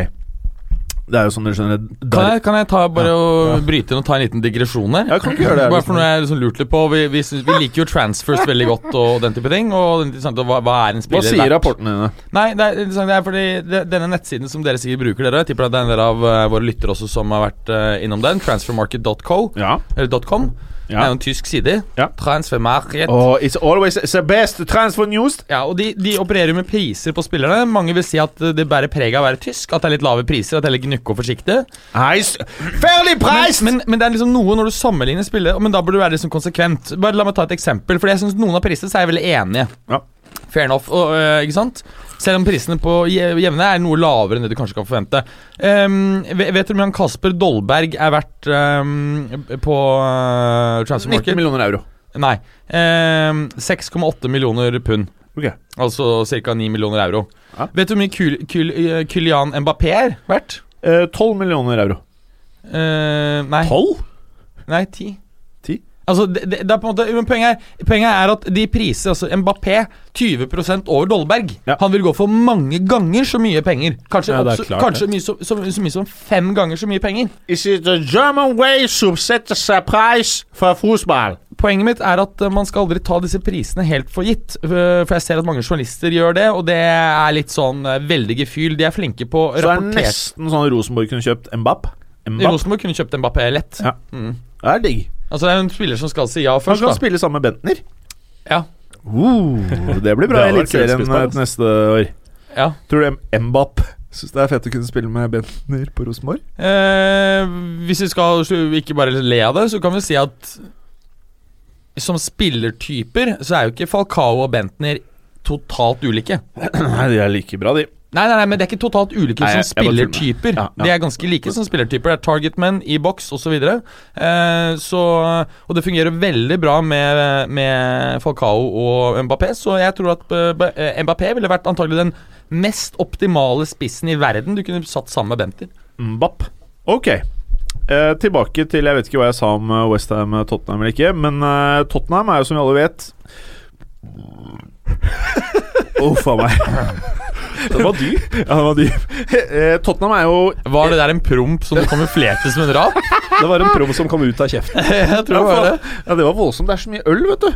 Det er jo som dere skjønner Kan jeg, kan jeg ta bare og bryte inn og ta en liten digresjon her? Ja, kan ikke gjøre det, Bare for noe jeg liksom lurte litt på Vi, vi, vi liker jo transfers veldig godt og den type ting. Og hva, hva er en Hva sier verdt? rapportene dine? Nei, det er det er fordi det, denne nettsiden som dere sikkert bruker, dere Jeg tipper at det er en del av eh, våre lyttere også som har vært eh, innom den. Transfermarket.co. Ja. Eller .com. Det er jo en tysk side. Ja. Transfermarked. Oh, it's always the best transfer news. Ja, og de, de opererer med priser på spillerne. Mange vil si at det bærer preg av å være tysk. At det er litt lave priser, at det er litt gnukke og forsiktig. Fairly priced! Men, men, men det er liksom noe når du sammenligner spillere Men da burde du være liksom konsekvent. Bare La meg ta et eksempel. for jeg syns noen av prisene er jeg veldig enige. Ja. Fair enough. Og, øh, ikke sant? Selv om prisene på Jevne er noe lavere enn det du kanskje kan forvente. Um, vet du hvor mye Kasper Dolberg er verdt um, på uh, transfer market? 19 millioner euro. Nei. Ehm, um, 6,8 millioner pund. Okay. Altså ca. 9 millioner euro. Ja. Vet du hvor mye Kyl Kyl eh, Kylian Mbappé er verdt? Eh, 12 millioner euro. Uh, nei. 12? Nei, 10. Altså, det, det, det er på en måte men poenget, er, poenget er at de priser altså Mbappé 20% over Dolberg. Ja. Han vil gå for mange ganger så mye penger. Kanskje, Ja, er også, kanskje mye så, så, så mye som fem ganger så mye penger. Is it the German way to set the surprise for fotball? Poenget mitt er at eh, man skal aldri ta disse prisene helt for gitt. eh, For jeg ser at mange journalister gjør det, og det er litt sånn eh, veldig gefühl. De er flinke på å Så det er rapportere. nesten sånn Rosenborg kunne kjøpt Mbapp. Mbapp. Rosenborg kunne kjøpt Mbappé lett. Ja. Mm. Det er digg. Altså Det er jo en spiller som skal si ja Han først. kan da spille sammen med Bentner. Ja, Uh, det blir bra Det i Eliteserien eh, neste år. ja. Tror du Mbapp syns det er fett å kunne spille med Bentner på Rosenborg? Eh, hvis vi skal ikke bare le av det, så kan vi si at som spillertyper så er jo ikke Falcao og Bentner totalt ulike. Nei, de er like bra, de. Nei, nei, nei, men det er ikke totalt ulike Nei, som spillertyper. Ja, ja. De er ganske like som spillertyper. Det er targetmen i boks osv. Eh, så Og det fungerer veldig bra med, med Falcao og Mbappé, så jeg tror at eh, eh, Mbappé ville vært antagelig den mest optimale spissen i verden du kunne satt sammen med Benter. Mbapp. Ok. Eh, tilbake til Jeg vet ikke hva jeg sa om eh, Westham Tottenham eller ikke, men eh, Tottenham er jo som vi alle vet Uff a meg. Den var dyp. Ja, den var dyp. Eh, Tottenham er jo Var det der en promp som kamuflerte som en rap? Det var en promp som kom ut av kjeften. jeg tror det var det. Ja, det var voldsomt. Det er så mye øl, vet du.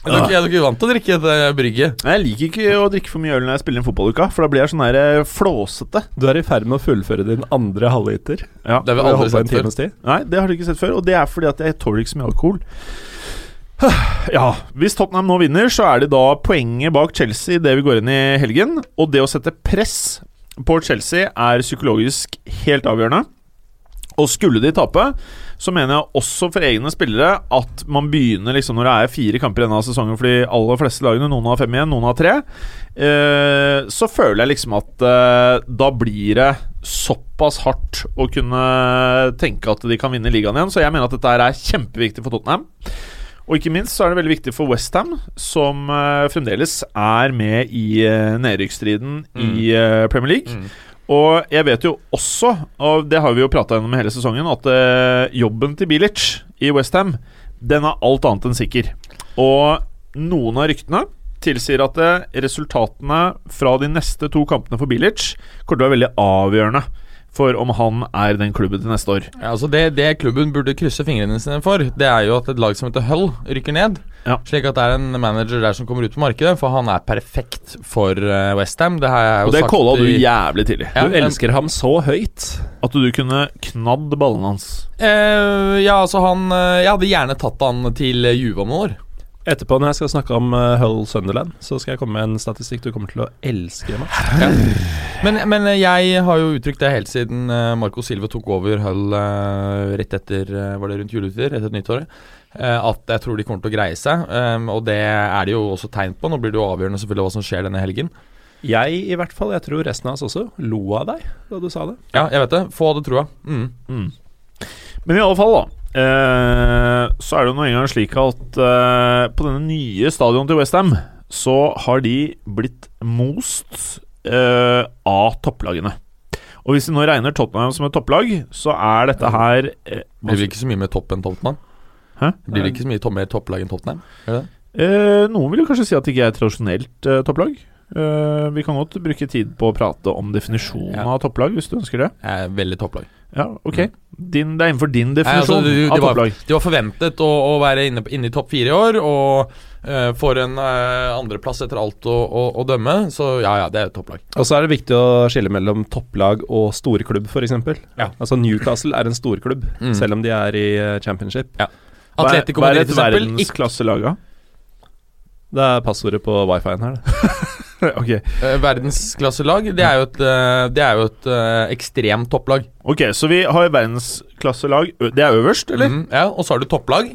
Er dere ikke, er ikke vant til å drikke et eh, brygge? Jeg liker ikke å drikke for mye øl når jeg spiller en fotballuka, for da blir jeg sånn der eh, flåsete. Du er i ferd med å fullføre din andre halvliter. Ja. Det har vi aldri sett før. Nei, det har du ikke sett før, og det er fordi at jeg tåler ikke så mye alkohol. Ja, hvis Tottenham nå vinner, så er det da poenget bak Chelsea det vi går inn i helgen. Og det å sette press på Chelsea er psykologisk helt avgjørende. Og skulle de tape, så mener jeg også for egne spillere at man begynner liksom når det er fire kamper igjen av sesongen for de aller fleste lagene, noen har fem igjen, noen har tre, eh, så føler jeg liksom at eh, da blir det såpass hardt å kunne tenke at de kan vinne ligaen igjen. Så jeg mener at dette er kjempeviktig for Tottenham. Og ikke minst så er det veldig viktig for Westham, som uh, fremdeles er med i uh, nedrykksstriden i uh, Premier League. Mm. Og jeg vet jo også, og det har vi jo prata gjennom hele sesongen, at uh, jobben til Bilic i Westham, den er alt annet enn sikker. Og noen av ryktene tilsier at eh, resultatene fra de neste to kampene for Bilic kommer til å være veldig avgjørende for om han er den klubben til neste år. Ja, altså det, det klubben burde krysse fingrene sine for, det er jo at et lag som heter Hull rykker ned. Ja. Slik at det er en manager der som kommer ut på markedet, for han er perfekt for uh, Westham. Det har jeg jo Og det calla du jævlig tidlig. Ja, Du men- elsker ham så høyt. At du kunne knadd ballene hans. Eh, ja, altså han eh, Jeg hadde gjerne tatt han til eh, Juve om noen år. Etterpå, når jeg skal snakke om uh, Hull Sunderland, så skal jeg komme med en statistikk du kommer til å elske. Ja. Men, men eh, jeg har jo uttrykt det helt siden uh, Marco Silve tok over Hull uh, rett etter Var det rundt juletider? Etter nyttåret? eh, at jeg tror de kommer til å greie seg. Um, og det er det jo også tegn på. Nå blir det jo avgjørende selvfølgelig hva som skjer denne helgen. Jeg i hvert fall, jeg tror resten av oss også, lo av deg da du sa det. Ja, jeg vet det. Få hadde trua. Mm. Mm. Men i alle fall, da. Eh, så er det jo nå engang slik at eh, på denne nye stadionet til Westham så har de blitt most eh, av topplagene. Og hvis vi nå regner Tottenham som et topplag, så er dette her eh, Blir det ikke så mye mer topp enn Tottenham? Hæ? Blir det ikke så mye mer topplag enn Tottenham? Er eh, Noen vil jo kanskje si at det ikke er et tradisjonelt topplag. Eh, vi kan godt bruke tid på å prate om definisjonen Ja. av topplag, hvis du ønsker det. Jeg er veldig topplag. Ja, ok. Din, det er innenfor din Nei, altså, definisjon de, de, av var, topplag. de var forventet å, å være inne, inne i topp fire i år, og uh, får en uh, andreplass etter alt å, å, å dømme. Så ja, ja, det er topplag. Og så er det viktig å skille mellom topplag og storklubb, f.eks. Ja. Altså Newcastle er en storklubb, Mm. selv om de er i championship. championship. Atletico Madrid, f.eks. Hva er et for eksempel. Ikke, verdensklasselag, da? Det er passordet på wifi-en her. Det. ok, uh, verdensklasselag, det er jo et, uh, det er jo et uh, ekstremt topplag. Ok, så vi har verdensklasselag Det er øverst, eller? Mm, ja, og så har du topplag.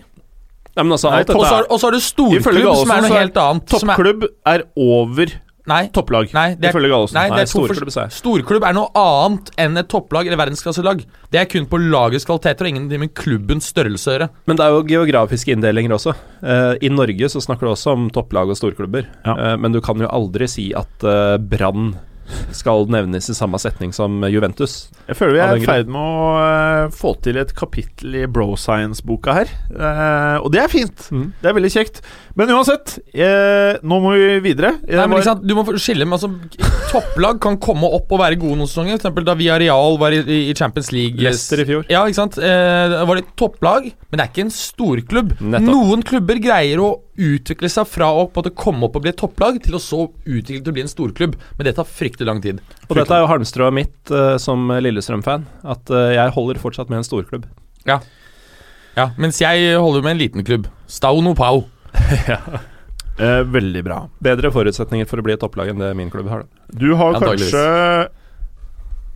Nei, men altså, Nei, alt Og dette så er har, og så har du storklubb, som er noe helt annet. som er- Toppklubb er over Nei, topplag, nei, det er, ifølge Gallosen. nei, det er storklubb, sa jeg. Storklubb er noe annet enn et topplag eller verdensklasselag. Det er kun på lagets kvaliteter og ingenting med klubbens størrelse å gjøre. Men det er jo geografiske inndelinger også. Uh, I Norge så snakker du også om topplag og storklubber. Ja. uh, men du kan jo aldri si at uh, Brann skal nevnes i samme setning som Juventus. Jeg føler vi er i ferd med å få til et kapittel i Bro Science-boka her. Og det er fint. Mm. Det er veldig kjekt. Men uansett, eh, nå må vi videre. Jeg Nei, men ikke sant? Du må skille med altså, Topplag kan komme opp og være gode noen sesonger. For eksempel da Villarreal var i, i Champions League. Leicester i fjor. Ja, ikke sant? Eh, var det topplag, men det er ikke en storklubb. Noen klubber greier å utvikle seg fra å komme opp og bli et topplag, til å så utvikle til å bli en storklubb. Men det tar fryktelig lang tid. Og dette er jo halmstrået mitt uh, som Lillestrøm-fan. At uh, jeg holder fortsatt med en storklubb. Ja, Mens jeg holder med en liten klubb. Stauno Pau. eh, veldig bra. Bedre forutsetninger for å bli et topplag enn det min klubb har. Da. Du har kanskje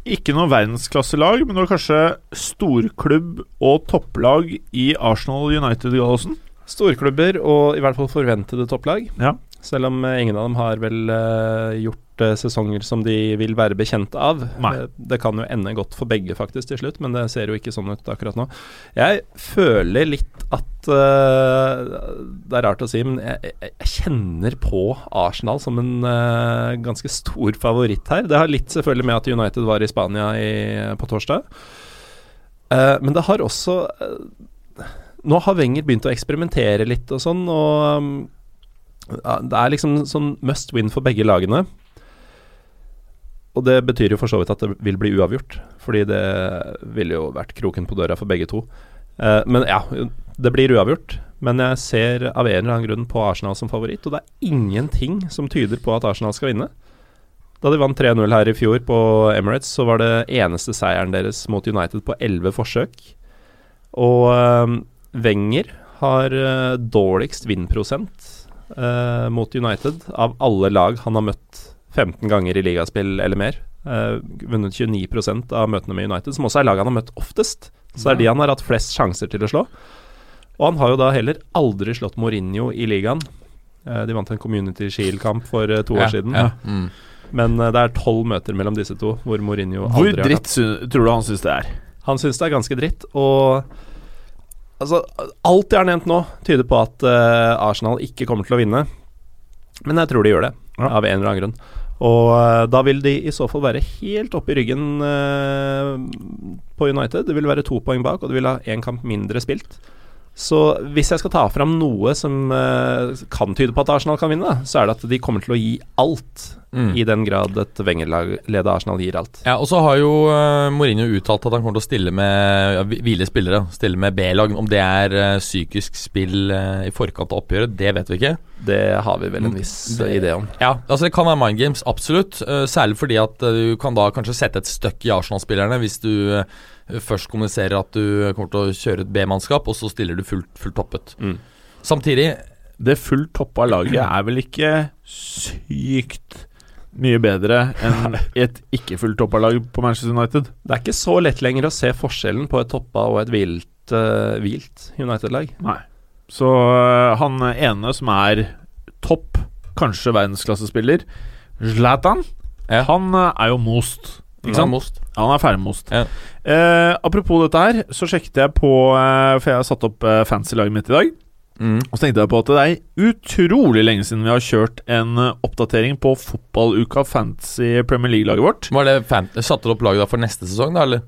ikke noe verdensklasselag, men du har kanskje storklubb og topplag i Arsenal United, Gallosen? Storklubber og i hvert fall forventede topplag. Ja. Selv om eh, ingen av dem har vel uh, gjort eh, sesonger som de vil være bekjent av. Nei. Det kan jo ende godt for begge faktisk til slutt, men det ser jo ikke sånn ut akkurat nå. Jeg føler litt at uh, Det er rart å si, men jeg, jeg, kjenner på Arsenal som en uh, ganske stor favoritt her. Det har litt selvfølgelig med at United var i Spania i, på torsdag. uh, men det har også Nå har Wenger begynt å eksperimentere litt og sånn, og um, det er liksom sånn must win for begge lagene. Og det betyr jo for så vidt at det vil bli uavgjort, fordi det ville jo vært kroken på døra for begge to. Eh, men ja, det blir uavgjort. Men jeg ser av en eller annen grunn på Arsenal som favoritt, og det er ingenting som tyder på at Arsenal skal vinne. Da de vant 3-0 her i fjor på Emirates, så var det eneste seieren deres mot United på 11 forsøk. Og eh, Wenger har eh, dårligst vinnprosent eh, mot United av alle lag han har møtt 15 ganger i ligaspill eller mer. Uh, vunnet 29% av møtene med United, som også er laget han har møtt oftest. Så det er de han har hatt flest sjanser til å slå. Og han har jo da heller aldri slått Mourinho i ligaen. Uh, de vant en Community Shield-kamp for uh, to år siden. Ja. Mm. Men det er tolv møter mellom disse to hvor Mourinho Hvor aldri har dritt tror du han syns det er? han syns det er ganske dritt, og altså, alt jeg har nevnt nå, tyder på at Arsenal ikke kommer til å vinne. Men jeg tror de gjør det, Ja. av en eller annen grunn. Og eh, da vil de i så fall være helt oppe i ryggen eh, på United. Det vil være to poeng bak, og de vil ha én kamp mindre spilt. Så hvis jeg skal ta fram noe som eh, kan tyde på at Arsenal kan vinne, så er det at de kommer til å gi alt, Mm. i den grad et Wenger-ledet Arsenal gir alt. Ja, og så har jo uh, Mourinho uttalt at han kommer til å stille med ja, hvile spillere. Stille med B-lag. Om det er eh, psykisk spill eh, i forkant av oppgjøret, det vet vi ikke. Det har vi vel en viss Det- idé om. Ja, altså Det kan være mind games, absolutt. eh, særlig fordi at eh, du kan da kanskje sette et støkk i Arsenal-spillerne hvis du eh, først kommuniserer at du kommer til å kjøre et B-mannskap, og så stiller du fullt, fullt toppet. Mm. Samtidig Det fullt toppa laget er vel ikke sykt mye bedre enn et ikke fullt toppa lag på Manchester United? Det er ikke så lett lenger å se forskjellen på et toppa og et hvilt, uh, hvilt United-lag. Nei. Så uh, han ene som er topp, kanskje verdensklassespiller, Zlatan, Ja. han uh, er jo most. Ikke sant? Most. Han er ferdigmost. Ja. Apropos dette her, så sjekket jeg på For jeg har satt opp eh, fancy-laget mitt i dag. Mm. Og så tenkte jeg på at det er utrolig lenge siden vi har kjørt en eh, oppdatering på fotballuka fancy Premier League-laget vårt. Var det Satte du opp laget da for neste sesong, da, eller?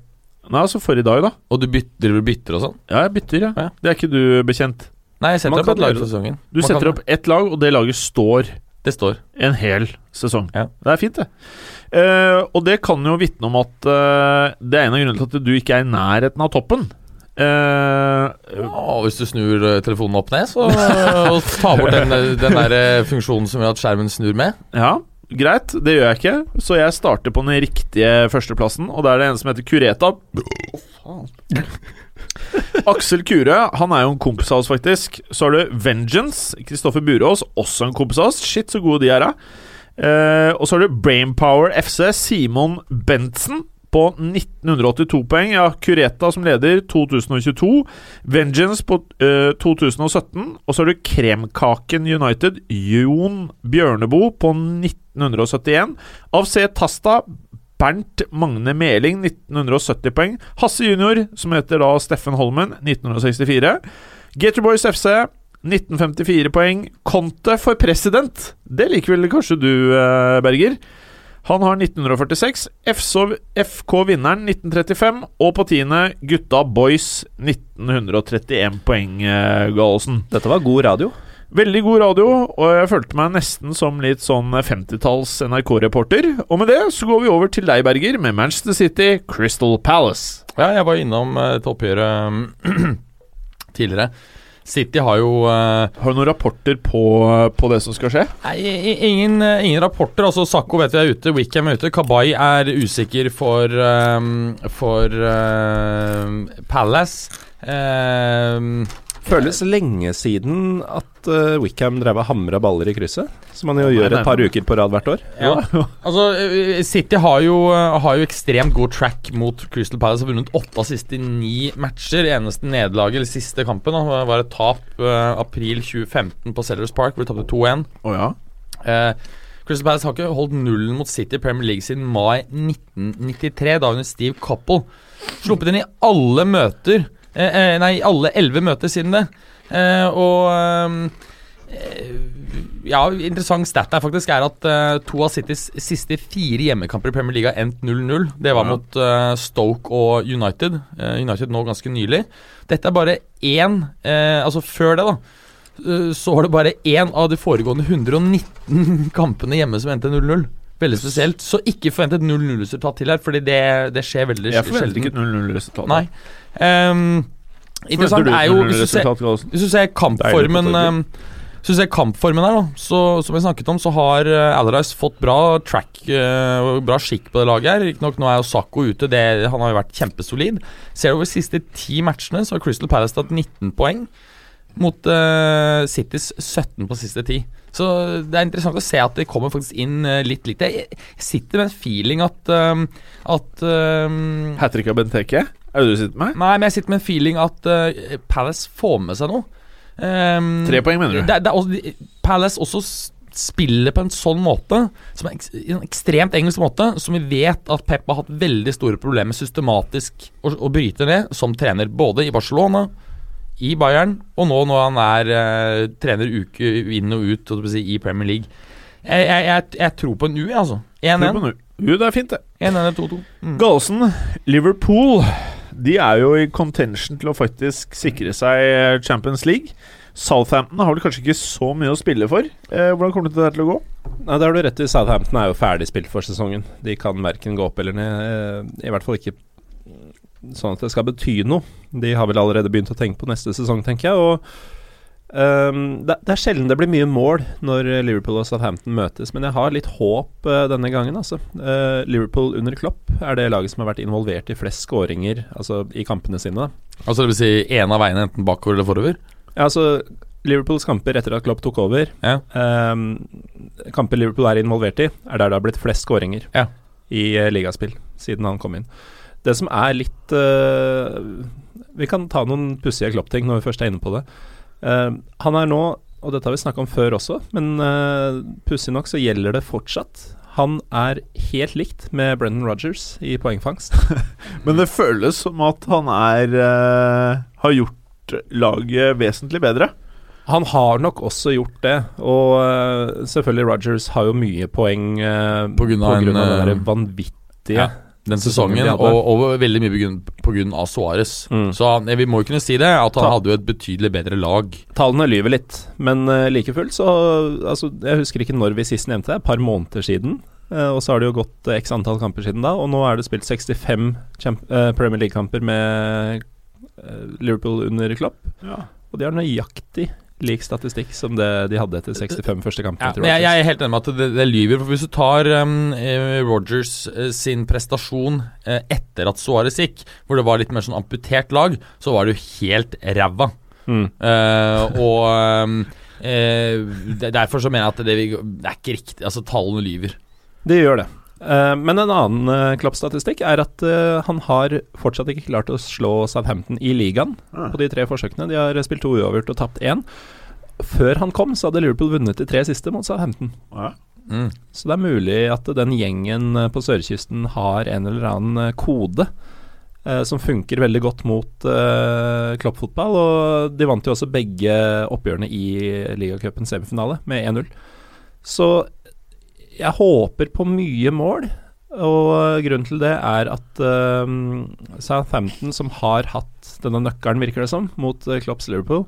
Nei, altså for i dag, da. Og du bytter, bytter og sånn? Ja, jeg bytter, ja. Ja. Det er ikke du bekjent. Nei, jeg setter opp et lag for sesongen. Du Man setter kan- opp ett lag, og det laget står Det står. En hel sesong. Ja. Det er fint, det. Uh, og det kan jo vitne om at uh, det er en av grunnene til at du ikke er i nærheten av toppen. Eh, Ja, hvis du snur eh, telefonen opp ned, så og ta bort den, den der eh, funksjonen som gjør at skjermen snur med. ja, greit. Det gjør jeg ikke. Så jeg starter på den riktige førsteplassen, og da er det en som heter Kureta. Aksel Kure, han er jo en kompis av oss, faktisk. Så har du Vengeance, Kristoffer Burås, også en kompis av oss. Shit, så gode de er, da. Uh, og så har du Brainpower FC, Simon Bentsen på 1982 poeng. Ja, Kureta som leder 2022. Vengeance på uh, 2017. Og så har du Kremkaken United, Jon Bjørneboe på 1971. AFC Tasta, Bernt Magne Meling 1970 poeng. Hasse Junior, som heter da Steffen Holmen, 1964. Gatorboys FC 1954 poeng. Conte for president. Det liker vel kanskje du, eh, Berger? Han har 1946. FK Vinneren 1935. Og på tiende Gutta Boys 1931 poeng, eh, Gallosen. Dette var god radio. Veldig god radio, og jeg følte meg nesten som litt sånn 50-talls NRK-reporter. Og med det så går vi over til deg, Berger, med Manchester City Crystal Palace. Ja, jeg var innom eh, et oppgjøret tidligere. City har jo uh, Har du noen rapporter på, på det som skal skje? Nei, ingen, eh, ingen rapporter. Altså, Sakko vet vi er ute, Wickham er ute. Kabay er usikker for, um, for uh, Palace. Ehm, Føles lenge siden at uh, Wickham drev og hamra baller i krysset. Som man jo gjør et par uker på rad hvert år. ja. altså, eh, City har jo, eh, har jo ekstremt god track mot Crystal Palace. Har vunnet åtte av siste ni matcher. Eneste nederlaget, eller siste kampen, da, var et tap uh, april 2015 på Sellers Park, hvor de tapte 2-1. Oh, ja. uh, Crystal Palace har ikke holdt nullen mot City Premier League siden mai 1993, da under Steve Coppell. Sluppet inn i alle møter eh, eh, Nei, alle elleve møter siden det. Eh, og eh, Ja, interessant stat der faktisk er at eh, to av Citys siste fire hjemmekamper i Premier League endt 0-0. Det var Ja. mot eh, Stoke og United. Eh, United nå ganske nylig. Dette er bare én Altså før det, da så var det bare én av de foregående 119 kampene hjemme som endte 0-0. Veldig spesielt. Så ikke forvent et 0-0-resultat til her, fordi det, det skjer veldig Jeg forventer sjelden. ikke et 0-0-resultat. Nei. Um, interessant er jo hvis du, ser, 0-0-resultat, hvis du ser kampformen ehm, Hvis du ser kampformen her, da, så som vi snakket om, så har uh, Allardyce fått bra track eh, og bra skikk på det laget her. Riktignok nå er jo Sacco ute, det, han har jo vært kjempesolid. Ser du over de siste ti matchene, så har Crystal Palace tatt 19 poeng. Mot uh, Citys 17 på siste ti. Så det er interessant å se at det kommer faktisk inn eh, litt litt. Jeg, sitter med en feeling at um, At um, Hat trick av Benteke? Er det du sitter med? Nei, men jeg sitter med en feeling at uh, Palace får med seg noe. Um, Tre poeng, mener du? Det, det også, Palace også spiller på en sånn måte, som eks, en ekstremt engelsk måte, som vi vet at Pep har hatt veldig store problemer med systematisk å, å bryte ned som trener, både i Barcelona, i Bayern, og nå når han er uh, trener uke inn og ut si, i Premier League. Jeg, jeg, jeg, jeg tror på en U, jeg, altså. 1-1. U, det er fint, det. 1-1 eller 2-2. Mm. Galsen, Liverpool De er jo i contention til å faktisk sikre seg Champions League. Southampton har vel kanskje ikke så mye å spille for. Eh, hvordan kommer det til å gå? Nei, det har du rett i. Southampton er jo ferdig spilt for sesongen. De kan verken gå opp eller ned. eh, I hvert fall ikke sånn at det skal bety noe. De har vel allerede begynt å tenke på neste sesong, tenker jeg. Og um, det, det er sjelden det blir mye mål når Liverpool og Southampton møtes, men jeg har litt håp uh, denne gangen, altså. Uh, Liverpool under Klopp er det laget som har vært involvert i flest skåringer altså, i kampene sine. da. Altså det vil si en av veiene enten bakover eller forover? Ja, altså Liverpools kamper etter at Klopp tok over Ja. um, Kamper Liverpool er involvert i, er der det har blitt flest skåringer Ja. i uh, ligaspill siden han kom inn. Det som er litt uh, Vi kan ta noen pussige Klopp-ting når vi først er inne på det. Uh, han er nå, og dette har vi snakka om før også, men uh, pussig nok så gjelder det fortsatt. Han er helt likt med Brennan Rodgers i poengfangst. Men det føles som at han er uh, har gjort laget vesentlig bedre. Han har nok også gjort det, og uh, selvfølgelig Rogers har jo mye poeng uh, På grunn av en, den vanvittige ja. Den Sesongen og, og veldig mye av Suárez. Mm. Så han- vi må jo kunne si det, at han Ta- hadde jo et betydelig bedre lag. Tallene lyver litt, men uh, like fullt så altså, Jeg husker ikke når vi sist nevnte det, et par måneder siden. Uh, og så har det jo gått uh, x antall kamper siden da, og nå er det spilt 65 champ eh, Premier League-kamper med eh, Liverpool under Klopp. Ja. Og de har nøyaktig lik statistikk som det de hadde etter 65 første kamp Ja, jeg, jeg er helt enig med at det, det lyver. For hvis du tar um, eh, Rogers uh, sin prestasjon uh, etter at Suárez gikk, hvor det var litt mer sånn amputert lag, så var det jo helt ræva. Mm. Uh, og um, eh, Derfor så mener jeg at det, det er ikke riktig. Altså, tallene lyver. Det gjør det. Eh, men en annen uh, Klopp-statistikk er at eh, han har fortsatt ikke klart å slå Southampton i ligaen Ah. på de tre forsøkene. De har spilt to uavgjort og tapt én. Før han kom, så hadde Liverpool vunnet de tre siste mot Southampton. Ja. Mm. Så det er mulig at den gjengen eh, på sørkysten har en eller annen eh, kode eh, som funker veldig godt mot eh, Klopp-fotball. Og de vant jo også begge oppgjørene i ligacupens semifinale med 1-0. Så jeg håper på mye mål. Og grunnen til det er at uh, Southampton, som har hatt denne nøkkelen, virker det som, mot uh, Klopps Liverpool,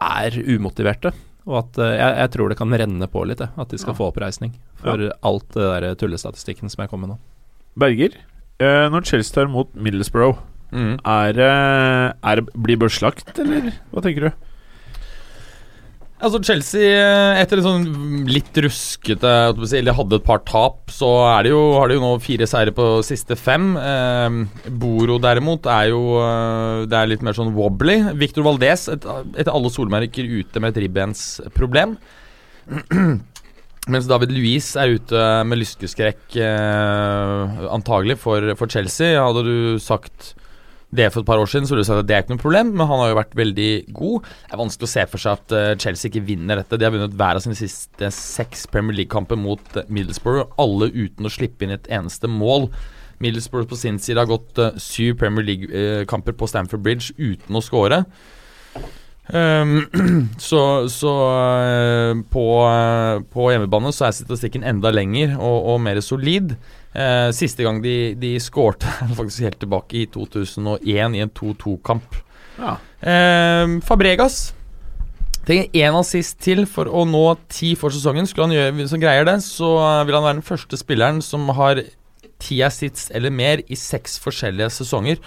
er umotiverte. Og at uh, jeg, jeg tror det kan renne på litt, jeg, at de skal Ja. få oppreisning for alt det der tullestatistikken som jeg kom med nå. Berger, uh, når Chelsea tar mot Middlesbrough, Mm. er, er blir det slakt, eller hva tenker du? Altså Chelsea, eh, etter en sånn litt ruskete Eller hadde et par tap, så det jo, har de jo nå fire seire på siste fem. Eh, Boro derimot er jo eh, Det er litt mer sånn wobbly. Victor Valdez, et, etter alle solmerker, ute med et ribbensproblem. Mens David Luiz er ute med lyskeskrekk, eh, antagelig, for, for Chelsea. Hadde du sagt det for et par år siden, så ville du sagt at det er ikke noe problem, men han har jo vært veldig god. Det er vanskelig å se for seg at eh, Chelsea ikke vinner dette. De har vunnet hver av sine siste seks Premier League-kamper mot eh, Middlesbrough, alle uten å slippe inn et eneste mål. Middlesbrough på sin side har gått eh, syv Premier League-kamper på Stamford Bridge uten å score. Um, så så på, på hjemmebane så er statistikken enda lenger og, og mer solid. Eh, siste gang de, de skårte, faktisk helt tilbake i 2001 i en 2-2-kamp. Ja. Eh, Fabregas trenger én assist til for å nå ti for sesongen. Skulle han gjøre, han greier det, så vil han være den første spilleren som har ti assists eller mer i seks forskjellige sesonger.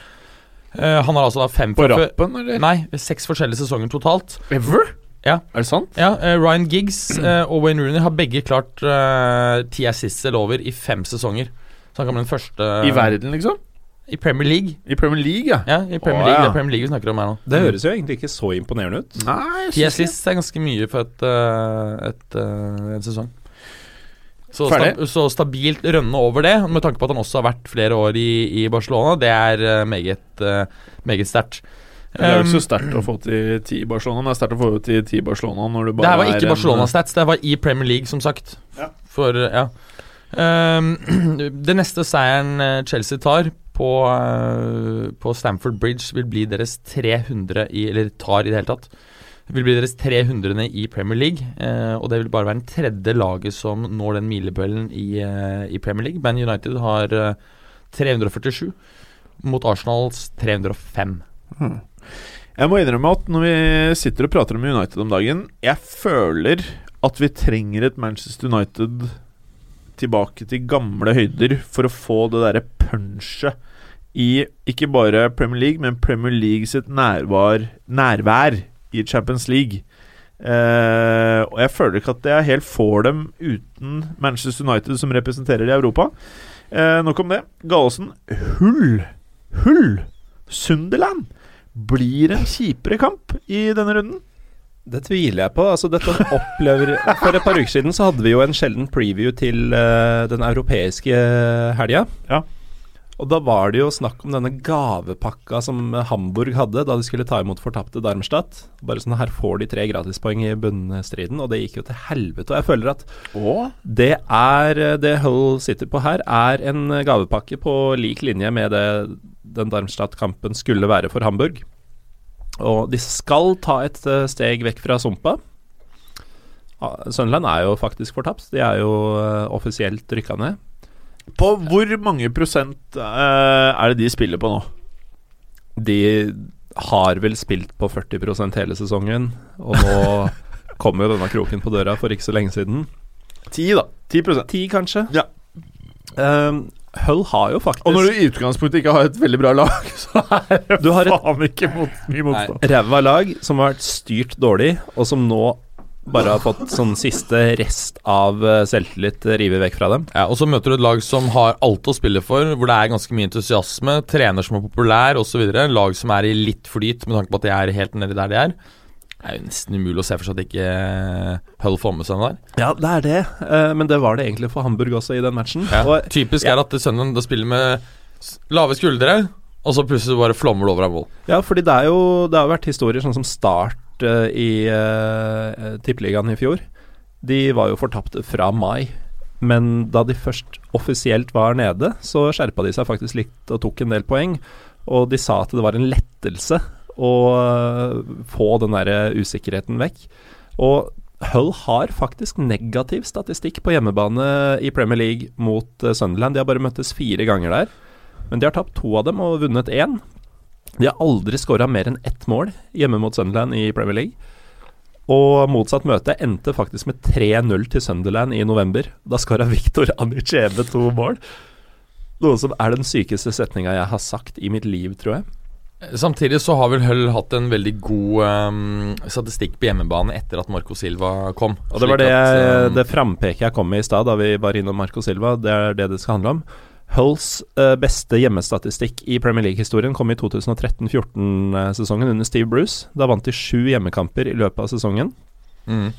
Eh, han har altså da fem På rappen, eller? Nei, seks forskjellige sesonger totalt. Ever? Ja. Er det sant? Ja, uh, Ryan Giggs uh, og Wayne Rooney har begge klart uh, ti assists eller over i fem sesonger. Så han kan bli den første I verden, liksom? I Premier League. I Premier League, ja. Ja, i Premier Åh, League. ja. Det er Premier League vi snakker om her nå. Det høres jo egentlig ikke så imponerende ut. Nei, jeg Ti synes assists er ganske mye for et, et, en sesong. Så, sta så stabilt rønne over det, med tanke på at han også har vært flere år i, i Barcelona, det er meget, uh, meget sterkt. Det er jo ikke Um, så sterkt å få til ti i Barcelona, det er sterkt å få til ti i Barcelona når du bare Det her var ikke Barcelona-stats, det var i Premier League, som sagt. Ja. For, ja. Um, det neste seieren eh, Chelsea tar på, eh, på Stamford Bridge, vil bli deres 300 i Eller tar i det hele tatt. Vil bli deres 300. i Premier League. Uh, og det vil bare være den tredje laget som når den milepælen i, uh, i Premier League. Man United har uh, 347 mot Arsenals 305. Jeg må innrømme at når vi sitter og prater om United om dagen, jeg føler at vi trenger et Manchester United tilbake til gamle høyder for å få det derre punchet i ikke bare Premier League, men Premier League sitt nærvar, nærvær i Champions League. Eh, og jeg føler ikke at jeg helt får dem uten Manchester United som representerer i Europa. Eh, nok om det. Gallosen, hull! Hull! Sunderland! Blir en kjipere kamp i denne runden? Det tviler jeg på. Altså, dette opplever For et par uker siden så hadde vi jo en sjelden preview til uh, den europeiske helga. Ja. Og da var det jo snakk om denne gavepakka som Hamburg hadde da de skulle ta imot fortapte Darmstadt. Bare sånn her får de tre gratispoeng i bunnstriden, og det gikk jo til helvete. Og jeg føler at det er Det Hull sitter på her, er en gavepakke på lik linje med det den Darmstadt-kampen skulle være for Hamburg. Og de skal ta et eh, steg vekk fra sumpa. Sunderland er jo faktisk fortapt. De er jo eh, offisielt rykka ned. På hvor mange prosent eh, er det de spiller på nå? De har vel spilt på 40% hele sesongen, og nå kom jo denne kroken på døra for ikke så lenge siden. Ti, da. 10 prosent. Ti, kanskje. Ja. Um, Hull har jo faktisk Og når du i utgangspunktet ikke har et veldig bra lag, så er det Du har et- faen ikke mot, mye motstand. ræva lag som har vært styrt dårlig, og som nå bare har fått sånn siste rest av eh, selvtillit revet vekk fra dem. Ja, og så møter du et lag som har alt å spille for, hvor det er ganske mye entusiasme, trener som er populær osv. Lag som er i litt flyt med tanke på at de er helt nedi der de er. Det er jo nesten umulig å se for seg at ikke eh, Hull får med seg den der. Ja, det er det, eh, men det var det egentlig for Hamburg også i den matchen. Ja. Og Typisk er at sønnen da spiller med lave skuldre, og så plutselig bare flommer det over av mål. Ja, fordi det er jo Det har jo vært historier sånn som Start eh, i uh, Tippeligaen i fjor. De var jo fortapte fra mai. Men da de først offisielt var nede, så skjerpa de seg faktisk litt og tok en del poeng. Og de sa at det var en lettelse å eh, få den der usikkerheten vekk. Og Hull har faktisk negativ statistikk på hjemmebane i Premier League mot eh, Sunderland. De har bare møttes fire ganger der. Men de har tapt to av dem og vunnet én. De har aldri skåra mer enn ett mål hjemme mot Sunderland i Premier League. Og motsatt møte endte faktisk med 3-0 til Sunderland i november. Da skåra Viktor Anichebe to mål. Noe som er den sykeste setninga jeg har sagt i mitt liv, tror jeg. Samtidig så har vel Hull hatt en veldig god um, statistikk på hjemmebane etter at Marco Silva kom. Og det var det, at, um, det frampeket jeg kom med i stad, da vi var innom Marco Silva. Det er det det skal handle om. Hulls uh, beste hjemmestatistikk i Premier League-historien kom i 2013-14-sesongen under Steve Bruce. Da vant de sju hjemmekamper i løpet av sesongen. mm.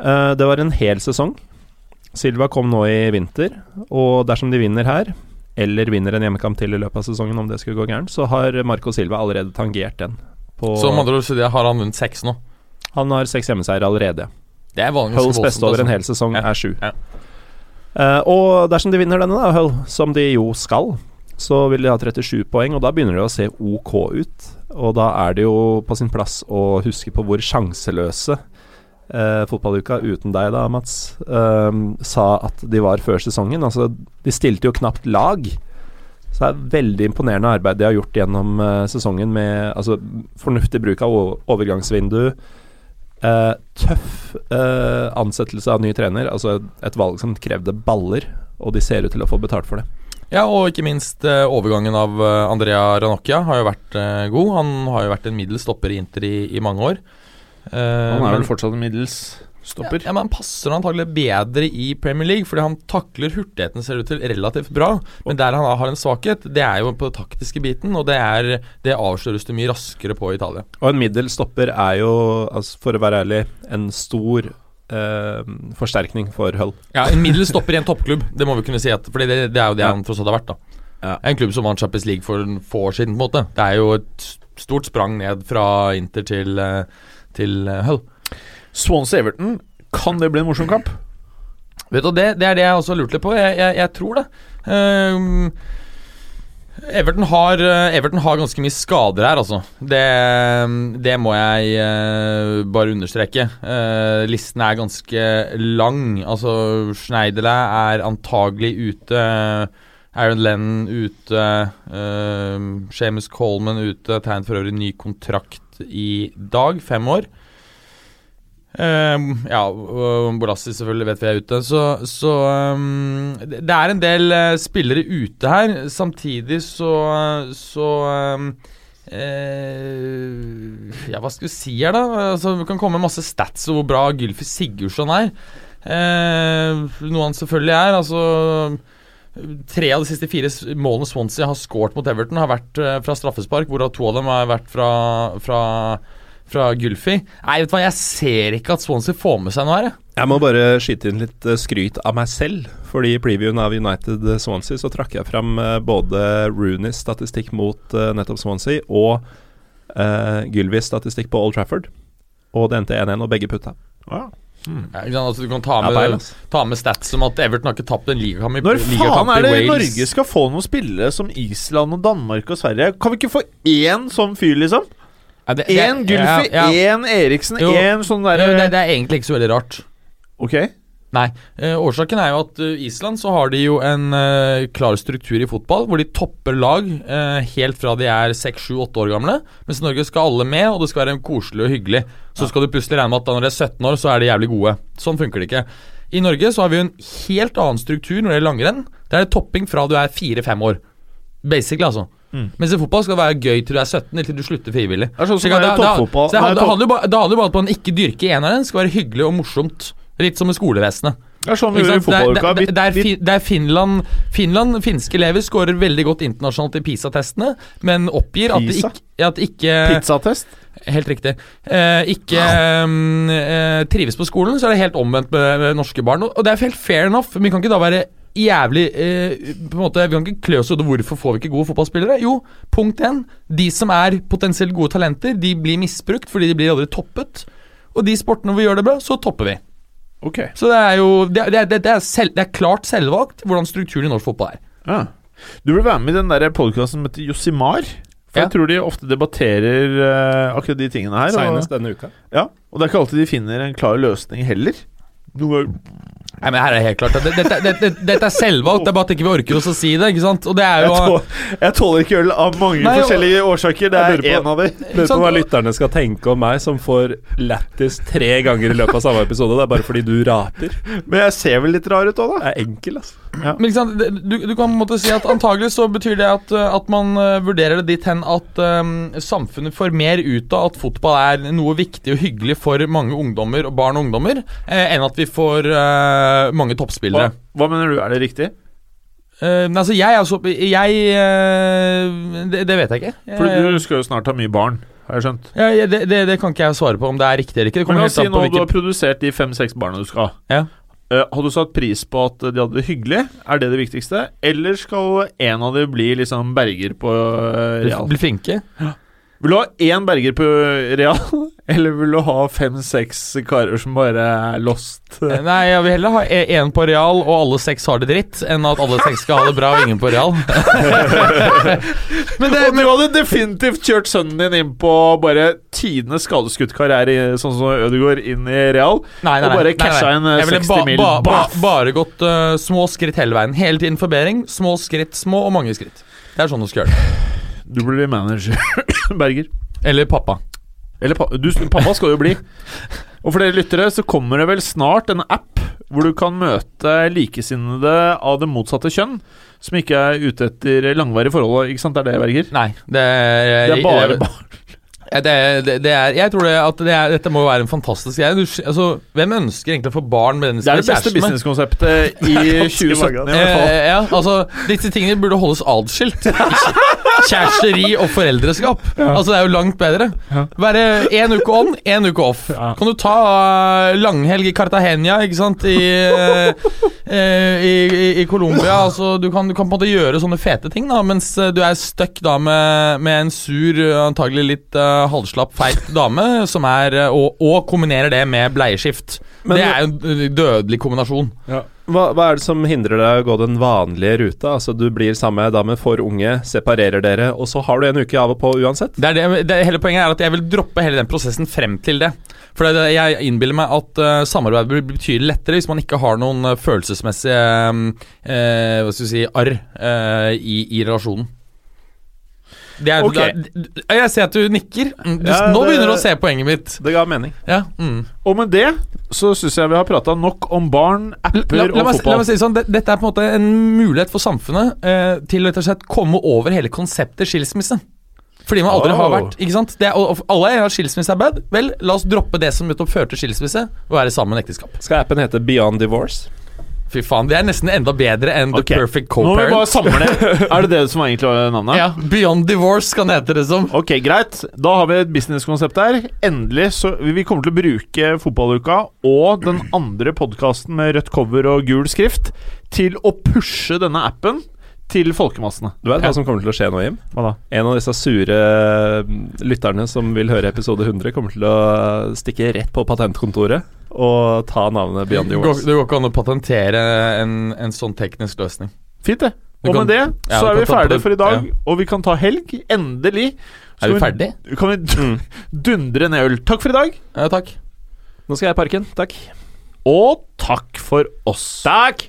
Uh, det var en hel sesong. Silva kom nå i vinter, og dersom de vinner her, eller vinner en hjemmekamp til i løpet av sesongen, om det skulle gå gærent, så har Marco Silva allerede tangert den. Så med andre ord har han vunnet seks nå. han har seks hjemmeseiere allerede. Det er vanligvis Hulls beste over en hel sesong Ja. er sju. Ja. Uh, og dersom de vinner denne, da, Hull, som de jo skal, så vil de ha 37 poeng, og da begynner det å se ok ut. Og da er det jo på sin plass å huske på hvor sjanseløse eh, fotballuka uten deg, da, Mats, eh, sa at de var før sesongen. Altså, de stilte jo knapt lag. Så det er veldig imponerende arbeid de har gjort gjennom eh, sesongen med altså, fornuftig bruk av overgangsvindu. Eh, tøff eh, ansettelse av ny trener, altså et valg som krevde baller, og de ser ut til å få betalt for det. Ja, og ikke minst eh, overgangen av Andrea Ranocchia har jo vært god. Han har jo vært en middels stopper i Inter i, i mange år. Eh, Han er vel fortsatt en middels stopper. Ja, men Han passer antagelig bedre i Premier League, fordi han takler hurtigheten ser ut til relativt bra. Men der han har en svakhet, det er jo på den taktiske biten, og det, er, det avsløres det mye raskere på i Italia. Og en middels stopper er jo, altså, for å være ærlig, en stor Uh, forsterkning for Hull. Ja, En middels stopper i en toppklubb, det må vi kunne si. At, fordi det, det er jo det Ja. han tross alt har vært. da Ja. En klubb som vant Champions League for en få år siden. på en måte Det er jo et stort sprang ned fra Inter til, eh, til eh, Hull. Swansea-Everton, kan det bli en morsom kamp? Vet du, det, det er det jeg også har lurt litt på. Jeg, jeg, jeg tror det. Um, Everton, har, eh, Everton har ganske mye skader her, altså. Det, det må jeg uh, bare understreke. Uh, listen er ganske lang. Altså, Schneiderle er antagelig ute. Aaron Lennon ute. Uh, Seamus Coleman ute. Tegnet for øvrig ny kontrakt i dag. Fem år. Ehm, ja, Bolassi selvfølgelig vet vi er ute. Så, så um, det det er en del uh, spillere ute her. Samtidig så, så um, uh, Ja, hva skal vi si her, da? Altså, Vi kan komme masse stats og hvor bra Gylfi Sigurdsson er. Uh, noe han selvfølgelig er. Altså Tre av de siste fire målene Swansea har skåret mot Everton, har vært eh, fra straffespark, hvorav to av dem har vært fra, fra, fra Gylfi. Nei, vet du hva, jeg ser ikke at Swansea får med seg noe her. jeg. Jeg må bare skyte inn litt eh, skryt av meg selv. Fordi i previewen av United eh, Swansea så trakk jeg fram både Rooneys statistikk mot nettopp Swansea og uh, Gylvis statistikk på Old Trafford. Og det endte 1-1, og begge putta. Ja. Ja. Altså, du kan ta med, ja, ta med stats som at Everton har ikke tapt en ligakamp i, Når faen er det Norge skal få noen spillere som Island og Danmark og Sverige? Kan vi ikke få én sånn fyr, liksom? Én Gylfi, ja, ja. én Eriksen, én sånn derre det, det er egentlig ikke så veldig rart. Ok. Nei. Eh, årsaken er jo at uh, Island så har de jo en uh, klar struktur i fotball, hvor de topper lag uh, helt fra de er 6-7-8 år gamle. Mens i Norge skal alle med, og det skal være koselig og hyggelig. Så skal du plutselig regne med at da når de er 17 år, så er de jævlig gode. Sånn funker det ikke. I Norge så har vi jo en helt annen struktur når det gjelder langrenn. Det er topping fra du er 4-5 år. Basically, altså. Mens i fotball skal det være gøy til du er 17, eller til du slutter frivillig. Det sånn er handler- jo bare- om at man ikke dyrker eneren. Det skal være hyggelig og morsomt. Litt som i skolevesenet. Det er sånn vi gjør i? Fotballuka. det, Vi- det, det, er vi- Fin- det er Finland Finland, Finske elever skårer veldig godt internasjonalt i PISA-testene, men oppgir at det PISA? ikke, at ikke Pizzatest. Helt riktig. Eh, ikke eh, trives på skolen, så er det helt omvendt med, med norske barn. Og, og det er helt fair enough, men vi kan ikke da være jævlig eh, på en måte, Vi kan ikke klø oss over hvorfor får vi ikke gode fotballspillere. Jo, punkt én. De som er potensielt gode talenter, de blir misbrukt fordi de blir aldri toppet. Og de sportene hvor vi gjør det bra, så topper vi. Ok. Så det er jo Det, det, det, det, er, selv, det er klart selvvalgt hvordan strukturen i norsk fotball er. Ja. Du burde være med i den der podkasten som heter Josimar. For Ja. jeg tror de ofte debatterer uh, akkurat de tingene her. Og, Senest denne uka. ja, og det er ikke alltid de finner en klar løsning heller. Noen Nei, men her er helt klart at Dette, Dette det, det, dette er selvvalgt, det er bare at ikke vi orker oss å si det. ikke sant? Og det er jeg, jo jeg tåler ikke øl av mange Nei, forskjellige årsaker. Det er én av dem. Lurer på hva lytterne skal tenke om meg, som får lættis tre ganger i løpet av samme episode. Det er bare fordi du raper. Men jeg ser vel litt rar ut òg, da. Jeg er enkel, altså. Men ikke sant, du, du kan på en måte si at antagelig så betyr det at, uh, at man uh, vurderer det dit hen at um, samfunnet får mer ut av at fotball er noe viktig og hyggelig for mange ungdommer og barn og ungdommer, eh, enn at vi får uh, mange toppspillere. hva mener du, er det riktig? Uh, altså, jeg altså Jeg uh, det, det vet jeg ikke. For du skal jo snart ha mye barn, har jeg skjønt. ja, ja, det, det, det kan ikke jeg svare på om det er riktig eller ikke. Men la oss si nå du har produsert de fem-seks barna du skal ha. Ja. Uh, har du satt pris på at de hadde det hyggelig? Er det det viktigste? Eller skal en av dem bli liksom berger på eh, Real? Bli flinke. Vil du ha én berger på Real, eller vil du ha fem-seks karer som bare er lost? Nei, jeg vil heller ha én på Real og alle seks har det dritt, enn at alle seks skal ha det bra og ingen på Real. men det, Og du hadde definitivt kjørt sønnen din inn på bare tidenes skadeskutt karriere, sånn som Ødegaard, inn i Real. Nei, nei, Og bare casha inn, eh, Jeg 60 mil. Ba, ba, bare gått uh, små skritt hele veien. Hele tiden forbedring. Små skritt, små og mange skritt. Det er sånn du skal gjøre det. Du blir manager, Berger. Eller pappa. Eller pa du, pappa skal jo bli. Og for dere lyttere så kommer det vel snart en app hvor du kan møte likesinnede av det motsatte kjønn, som ikke er ute etter langvarige forhold. Ikke sant, det er det, Berger? Nei, det, Det er bare barn. det, det, det er Jeg tror det at det er, dette må være en fantastisk greie. Du, altså, hvem ønsker egentlig å få barn med den Det er det beste kjæresten med? businesskonseptet i 2017 i hvert fall. Eh, ja, altså Disse tingene burde holdes adskilt. Kjæresteri og foreldreskap. Altså Det er jo langt bedre. Være én uke on, én uke off. Ja. Kan du ta eh, langhelg i Cartagena, ikke sant, i, eh, eh, i, i, i Colombia. Altså, du, kan, du kan på en måte gjøre sånne fete ting, da mens du er stuck da med, med en sur, antagelig litt uh, halvslapp, feit dame, som er og, og kombinerer det med bleieskift. Men- det er jo en dødelig kombinasjon. Hva, hva er det som hindrer deg å gå den vanlige ruta? Altså Du blir sammen med dame for unge, separerer dere, og så har du en uke av og på uansett? Det det, det, hele poenget er at jeg vil droppe hele den prosessen frem til det. For det, jeg innbiller meg at uh, samarbeid blir lettere hvis man ikke har noen eh, følelsesmessige uh, Hva skal si arr uh, i, i relasjonen. Er, okay. er, jeg ser at du nikker. Mm, Du, Ja, nå det- begynner du å se poenget mitt. Det ga mening. Ja, mm. Og med det så syns jeg vi har prata nok om barn, La, apper la, og fotball. la meg si sånn, det, Dette er på en måte en mulighet for samfunnet eh, til å komme over hele konseptet skilsmisse. Fordi man aldri har Oh. vært ikke sant? Det er, og, og alle er at skilsmisse er bad. Vel, la oss droppe det som fører til skilsmisse, og være sammen i ekteskap. Skal appen hete Beyond Divorce? Fy faen, Det er nesten enda bedre enn okay. The Perfect Nå må vi bare Co-Parent. samle Er det det som egentlig var navnet? Ja, Beyond Divorce kan det hete det som. Ok, greit. Da har vi et businesskonsept her. Endelig så Vi kommer til å bruke fotballuka og den andre podkasten med rødt cover og gul skrift til å pushe denne appen til folkemassene. Du vet hva som kommer til å skje nå, Jim? Hva da? En av disse sure mm, lytterne som vil høre episode 100, kommer til å stikke rett på patentkontoret og ta navnet Beyond går, det går ikke an å patentere en, en sånn teknisk løsning. Fint, det. Og med det så er vi ferdige for i dag, og vi kan ta helg. Endelig. Så Er vi ferdige? ferdig? Kan vi dundre ned øl. Takk for i dag. Ja, takk. Nå skal jeg i parken. Takk. Og takk for oss. Takk!